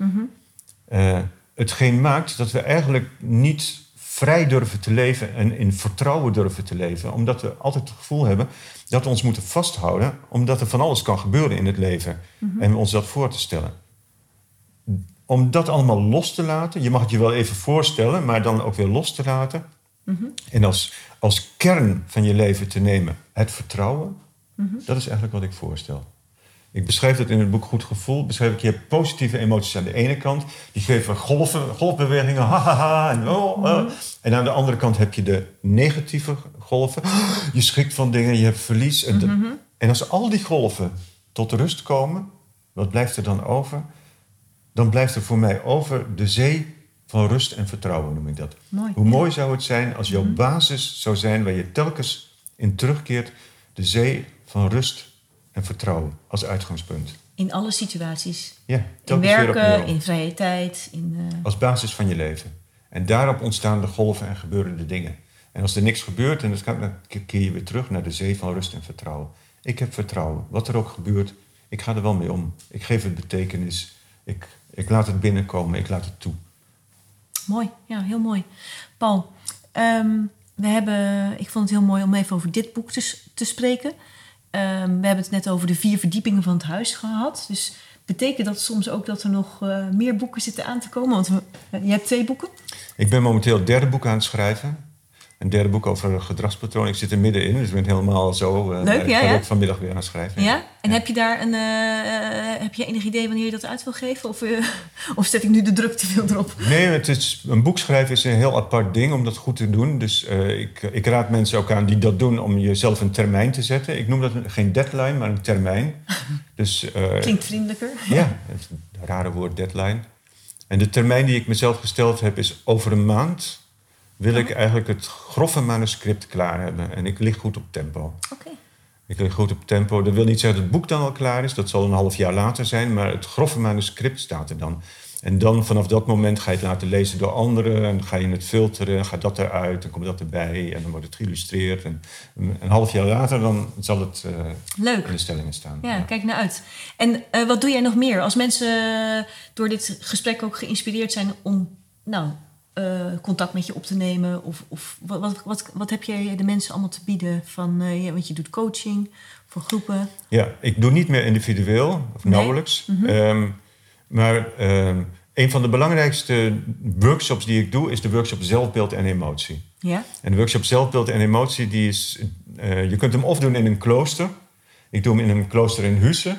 Eh, hetgeen maakt dat we eigenlijk niet vrij durven te leven en in vertrouwen durven te leven. Omdat we altijd het gevoel hebben dat we ons moeten vasthouden, omdat er van alles kan gebeuren in het leven. En we ons dat voor te stellen. Om dat allemaal los te laten, je mag het je wel even voorstellen, maar dan ook weer los te laten. En als, als kern van je leven te nemen het vertrouwen, dat is eigenlijk wat ik voorstel. Ik beschrijf dat in het boek Goed Gevoel. Beschrijf ik, je hebt positieve emoties aan de ene kant. Die geven golven, golfbewegingen. Ha, ha, ha, en, oh, oh. en aan de andere kant heb je de negatieve golven. Je schrikt van dingen, je hebt verlies. En, de- en als al die golven tot rust komen, wat blijft er dan over? Dan blijft er voor mij over de zee van rust en vertrouwen, noem ik dat. Mooi, Hoe mooi zou het zijn als jouw basis zou zijn waar je telkens in terugkeert, de zee van rust en vertrouwen als uitgangspunt. In alle situaties. Ja, In werken, in vrije tijd. In, eh, Als basis van je leven. En daarop ontstaan de golven en gebeuren de dingen. En als er niks gebeurt, en dan keer je weer terug naar de zee van rust en vertrouwen. Ik heb vertrouwen. Wat er ook gebeurt, ik ga er wel mee om. Ik geef het betekenis. Ik, ik laat het binnenkomen. Ik laat het toe. Mooi, ja, heel mooi. Paul, ehm, we hebben, ik vond het heel mooi om even over dit boek te, te spreken. Ehm, we hebben het net over de vier verdiepingen van het huis gehad. Dus betekent dat soms ook dat er nog uh, meer boeken zitten aan te komen? Want je hebt twee boeken. Ik ben momenteel het derde boek aan het schrijven een derde boek over gedragspatronen. Ik zit er middenin, dus ik ben helemaal zo. Uh, Leuk, ja, ja. vanmiddag weer aan schrijven. Ja? En heb je daar een, uh, heb je enig idee wanneer je dat uit wil geven? Of, uh, of zet ik nu de druk te veel erop? Nee, het is, een boek schrijven is een heel apart ding om dat goed te doen. Dus ik, ik raad mensen ook aan die dat doen om jezelf een termijn te zetten. Ik noem dat geen deadline, maar een termijn. dus, Klinkt vriendelijker. Ja, het rare woord deadline. En de termijn die ik mezelf gesteld heb is over een maand wil ik eigenlijk het grove manuscript klaar hebben. En ik lig goed op tempo. Oké. Ik lig goed op tempo. Dat wil niet zeggen dat het boek dan al klaar is. Dat zal een half jaar later zijn. Maar het grove manuscript staat er dan. En dan vanaf dat moment ga je het laten lezen door anderen. En ga je het filteren. Gaat dat eruit. Dan komt dat erbij. En dan wordt het geïllustreerd. En een half jaar later dan zal het uh, Leuk. in de stellingen staan. Ja, kijk naar uit. En uh, wat doe jij nog meer? Als mensen door dit gesprek ook geïnspireerd zijn om... Nou, uh, contact met je op te nemen? Of, of wat, wat, wat, wat, heb jij de mensen allemaal te bieden? Van, uh, ja, want je doet coaching voor groepen. Ja, ik doe niet meer individueel, of nee? nauwelijks. Mm -hmm. um, maar um, een van de belangrijkste workshops die ik doe... is de workshop zelfbeeld en emotie. Ja? En de workshop zelfbeeld en emotie... Die is, uh, je kunt hem of doen in een klooster. Ik doe hem in een klooster in Husse.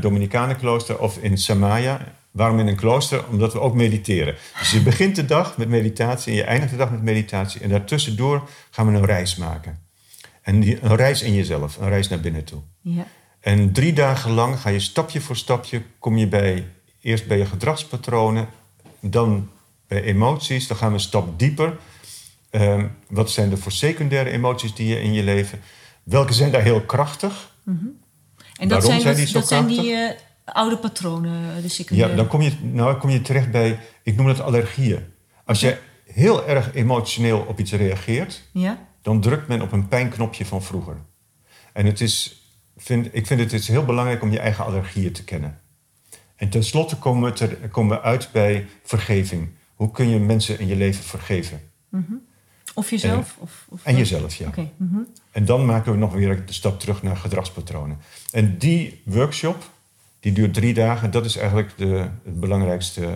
Dominicanenklooster of in Samaya Waarom in een klooster? Omdat we ook mediteren. Dus je begint de dag met meditatie en je eindigt de dag met meditatie. En daartussendoor gaan we een reis maken. En die, een reis in jezelf, een reis naar binnen toe. Ja. En drie dagen lang ga je stapje voor stapje, kom je bij, eerst bij je gedragspatronen, dan bij emoties, dan gaan we een stap dieper. Um, wat zijn er voor secundaire emoties die je in je leven? Welke zijn daar heel krachtig? Mm -hmm. En dat Waarom zijn, zijn, die zo dat krachtig? zijn die uh, oude patronen, de secundaire. Ja, dan kom je, nou, kom je terecht bij, ik noem het allergieën. Als je heel erg emotioneel op iets reageert, ja? dan drukt men op een pijnknopje van vroeger. En het is, vind, ik vind het is heel belangrijk om je eigen allergieën te kennen. En tenslotte komen we, ter, komen we uit bij vergeving. Hoe kun je mensen in je leven vergeven? Mm -hmm. Of jezelf? En, of, of en jezelf, ja. Okay. Mm -hmm. En dan maken we nog weer de stap terug naar gedragspatronen. En die workshop, die duurt drie dagen. Dat is eigenlijk de, het belangrijkste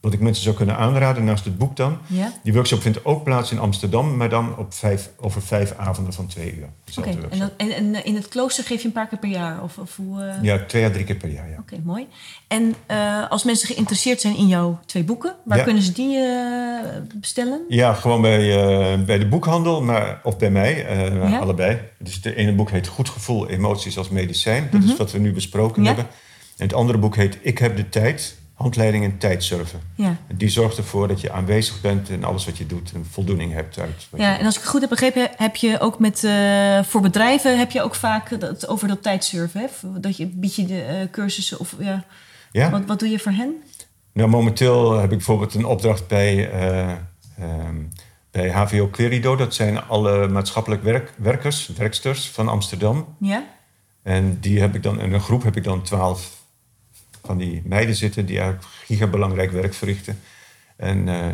wat ik mensen zou kunnen aanraden naast het boek dan. Ja? Die workshop vindt ook plaats in Amsterdam, maar dan op vijf, over vijf avonden van twee uur. Oké, okay. en, en, en, in het klooster geef je een paar keer per jaar? Of, of hoe, uh... Ja, twee à drie keer per jaar, ja. Oké, okay, mooi. En uh, als mensen geïnteresseerd zijn in jouw twee boeken, waar Ja. kunnen ze die uh, bestellen? Ja, gewoon bij, bij de boekhandel maar, of bij mij, Ja? allebei. Dus het ene boek heet Goed gevoel, emoties als medicijn. Dat Mhm. is wat we nu besproken Ja. hebben. En het andere boek heet Ik heb de tijd, handleiding in tijdsurfen. Ja. En Die zorgt ervoor dat je aanwezig bent en alles wat je doet en voldoening hebt uit Ja, je en als ik het goed heb begrepen, heb je ook met, uh, voor bedrijven heb je ook vaak dat, over dat tijdsurfen. Hè? Dat je bied je de uh, cursussen of ja. Ja. Wat, wat doe je voor hen? Nou, momenteel heb ik bijvoorbeeld een opdracht bij, uh, um, bij HVO Querido. Dat zijn alle maatschappelijk werk, werkers, werksters van Amsterdam. Ja. En die heb ik dan, in een groep heb ik dan twaalf van die meiden zitten die eigenlijk gigabelangrijk werk verrichten. En uh,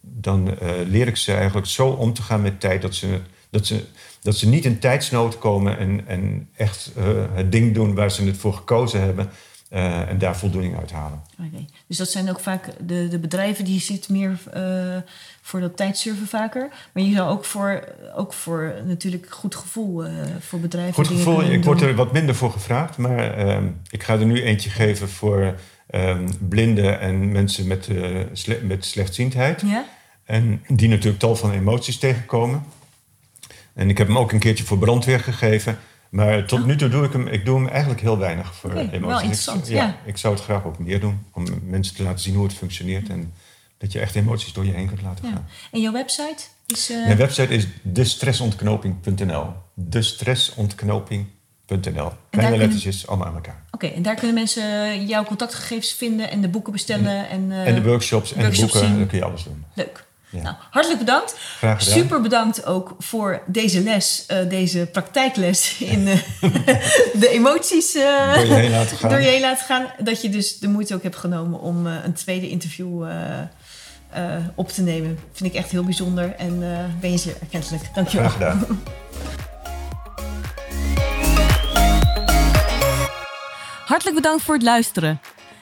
dan uh, leer ik ze eigenlijk zo om te gaan met tijd dat ze, dat ze, dat ze niet in tijdsnood komen en, en echt uh, het ding doen waar ze het voor gekozen hebben. Uh, en daar voldoening uit halen. Okay. Dus dat zijn ook vaak de, de bedrijven die zitten meer uh, voor dat tijdsurfen vaker. Maar je zou ook voor, ook voor natuurlijk goed gevoel uh, voor bedrijven. Goed gevoel, ik doen. word er wat minder voor gevraagd. Maar um, ik ga er nu eentje geven voor um, blinden en mensen met, sle met slechtziendheid. Ja? En die natuurlijk tal van emoties tegenkomen. En ik heb hem ook een keertje voor brandweer gegeven. Maar tot nu toe doe ik hem, ik doe hem eigenlijk heel weinig voor okay, emoties. Wel interessant, ik, ja, ja. Ik zou het graag ook meer doen, om mensen te laten zien hoe het functioneert en dat je echt emoties door je heen kunt laten ja. gaan. En jouw website is? Uh... Mijn website is destresontknoping.nl. Destresontknoping.nl. Kleine lettertjes, kunnen... allemaal aan elkaar. Oké, okay, en daar kunnen mensen jouw contactgegevens vinden en de boeken bestellen. En, uh, en de workshops en workshops de boeken, zien. dan kun je alles doen. Leuk. Nou, hartelijk bedankt. Graag gedaan. Super bedankt ook voor deze les, eh, deze praktijkles in eh, de emoties eh, Door je heen laten gaan. door je heen laten gaan. Dat je dus de moeite ook hebt genomen om een tweede interview op te nemen. Vind ik echt heel bijzonder en ben je zeer erkentelijk. Dankjewel. Graag gedaan. Hartelijk bedankt voor het luisteren.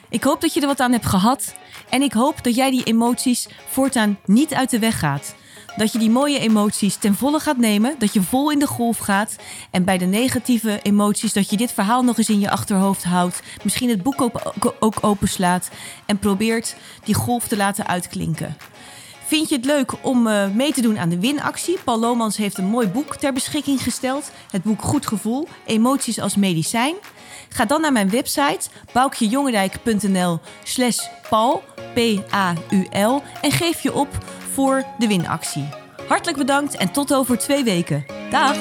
Ik hoop dat je er wat aan hebt gehad. En ik hoop dat jij die emoties voortaan niet uit de weg gaat. Dat je die mooie emoties ten volle gaat nemen. Dat je vol in de golf gaat. En bij de negatieve emoties dat je dit verhaal nog eens in je achterhoofd houdt. Misschien het boek ook, openslaat. En probeert die golf te laten uitklinken. Vind je het leuk om eh, mee te doen aan de winactie? Paul Lomans heeft een mooi boek ter beschikking gesteld. Het boek Goed Gevoel, Emoties als Medicijn. Ga dan naar mijn website boukjejongendijk.nl slash paul, en geef je op voor de winactie. Hartelijk bedankt en tot over twee weken. Dag!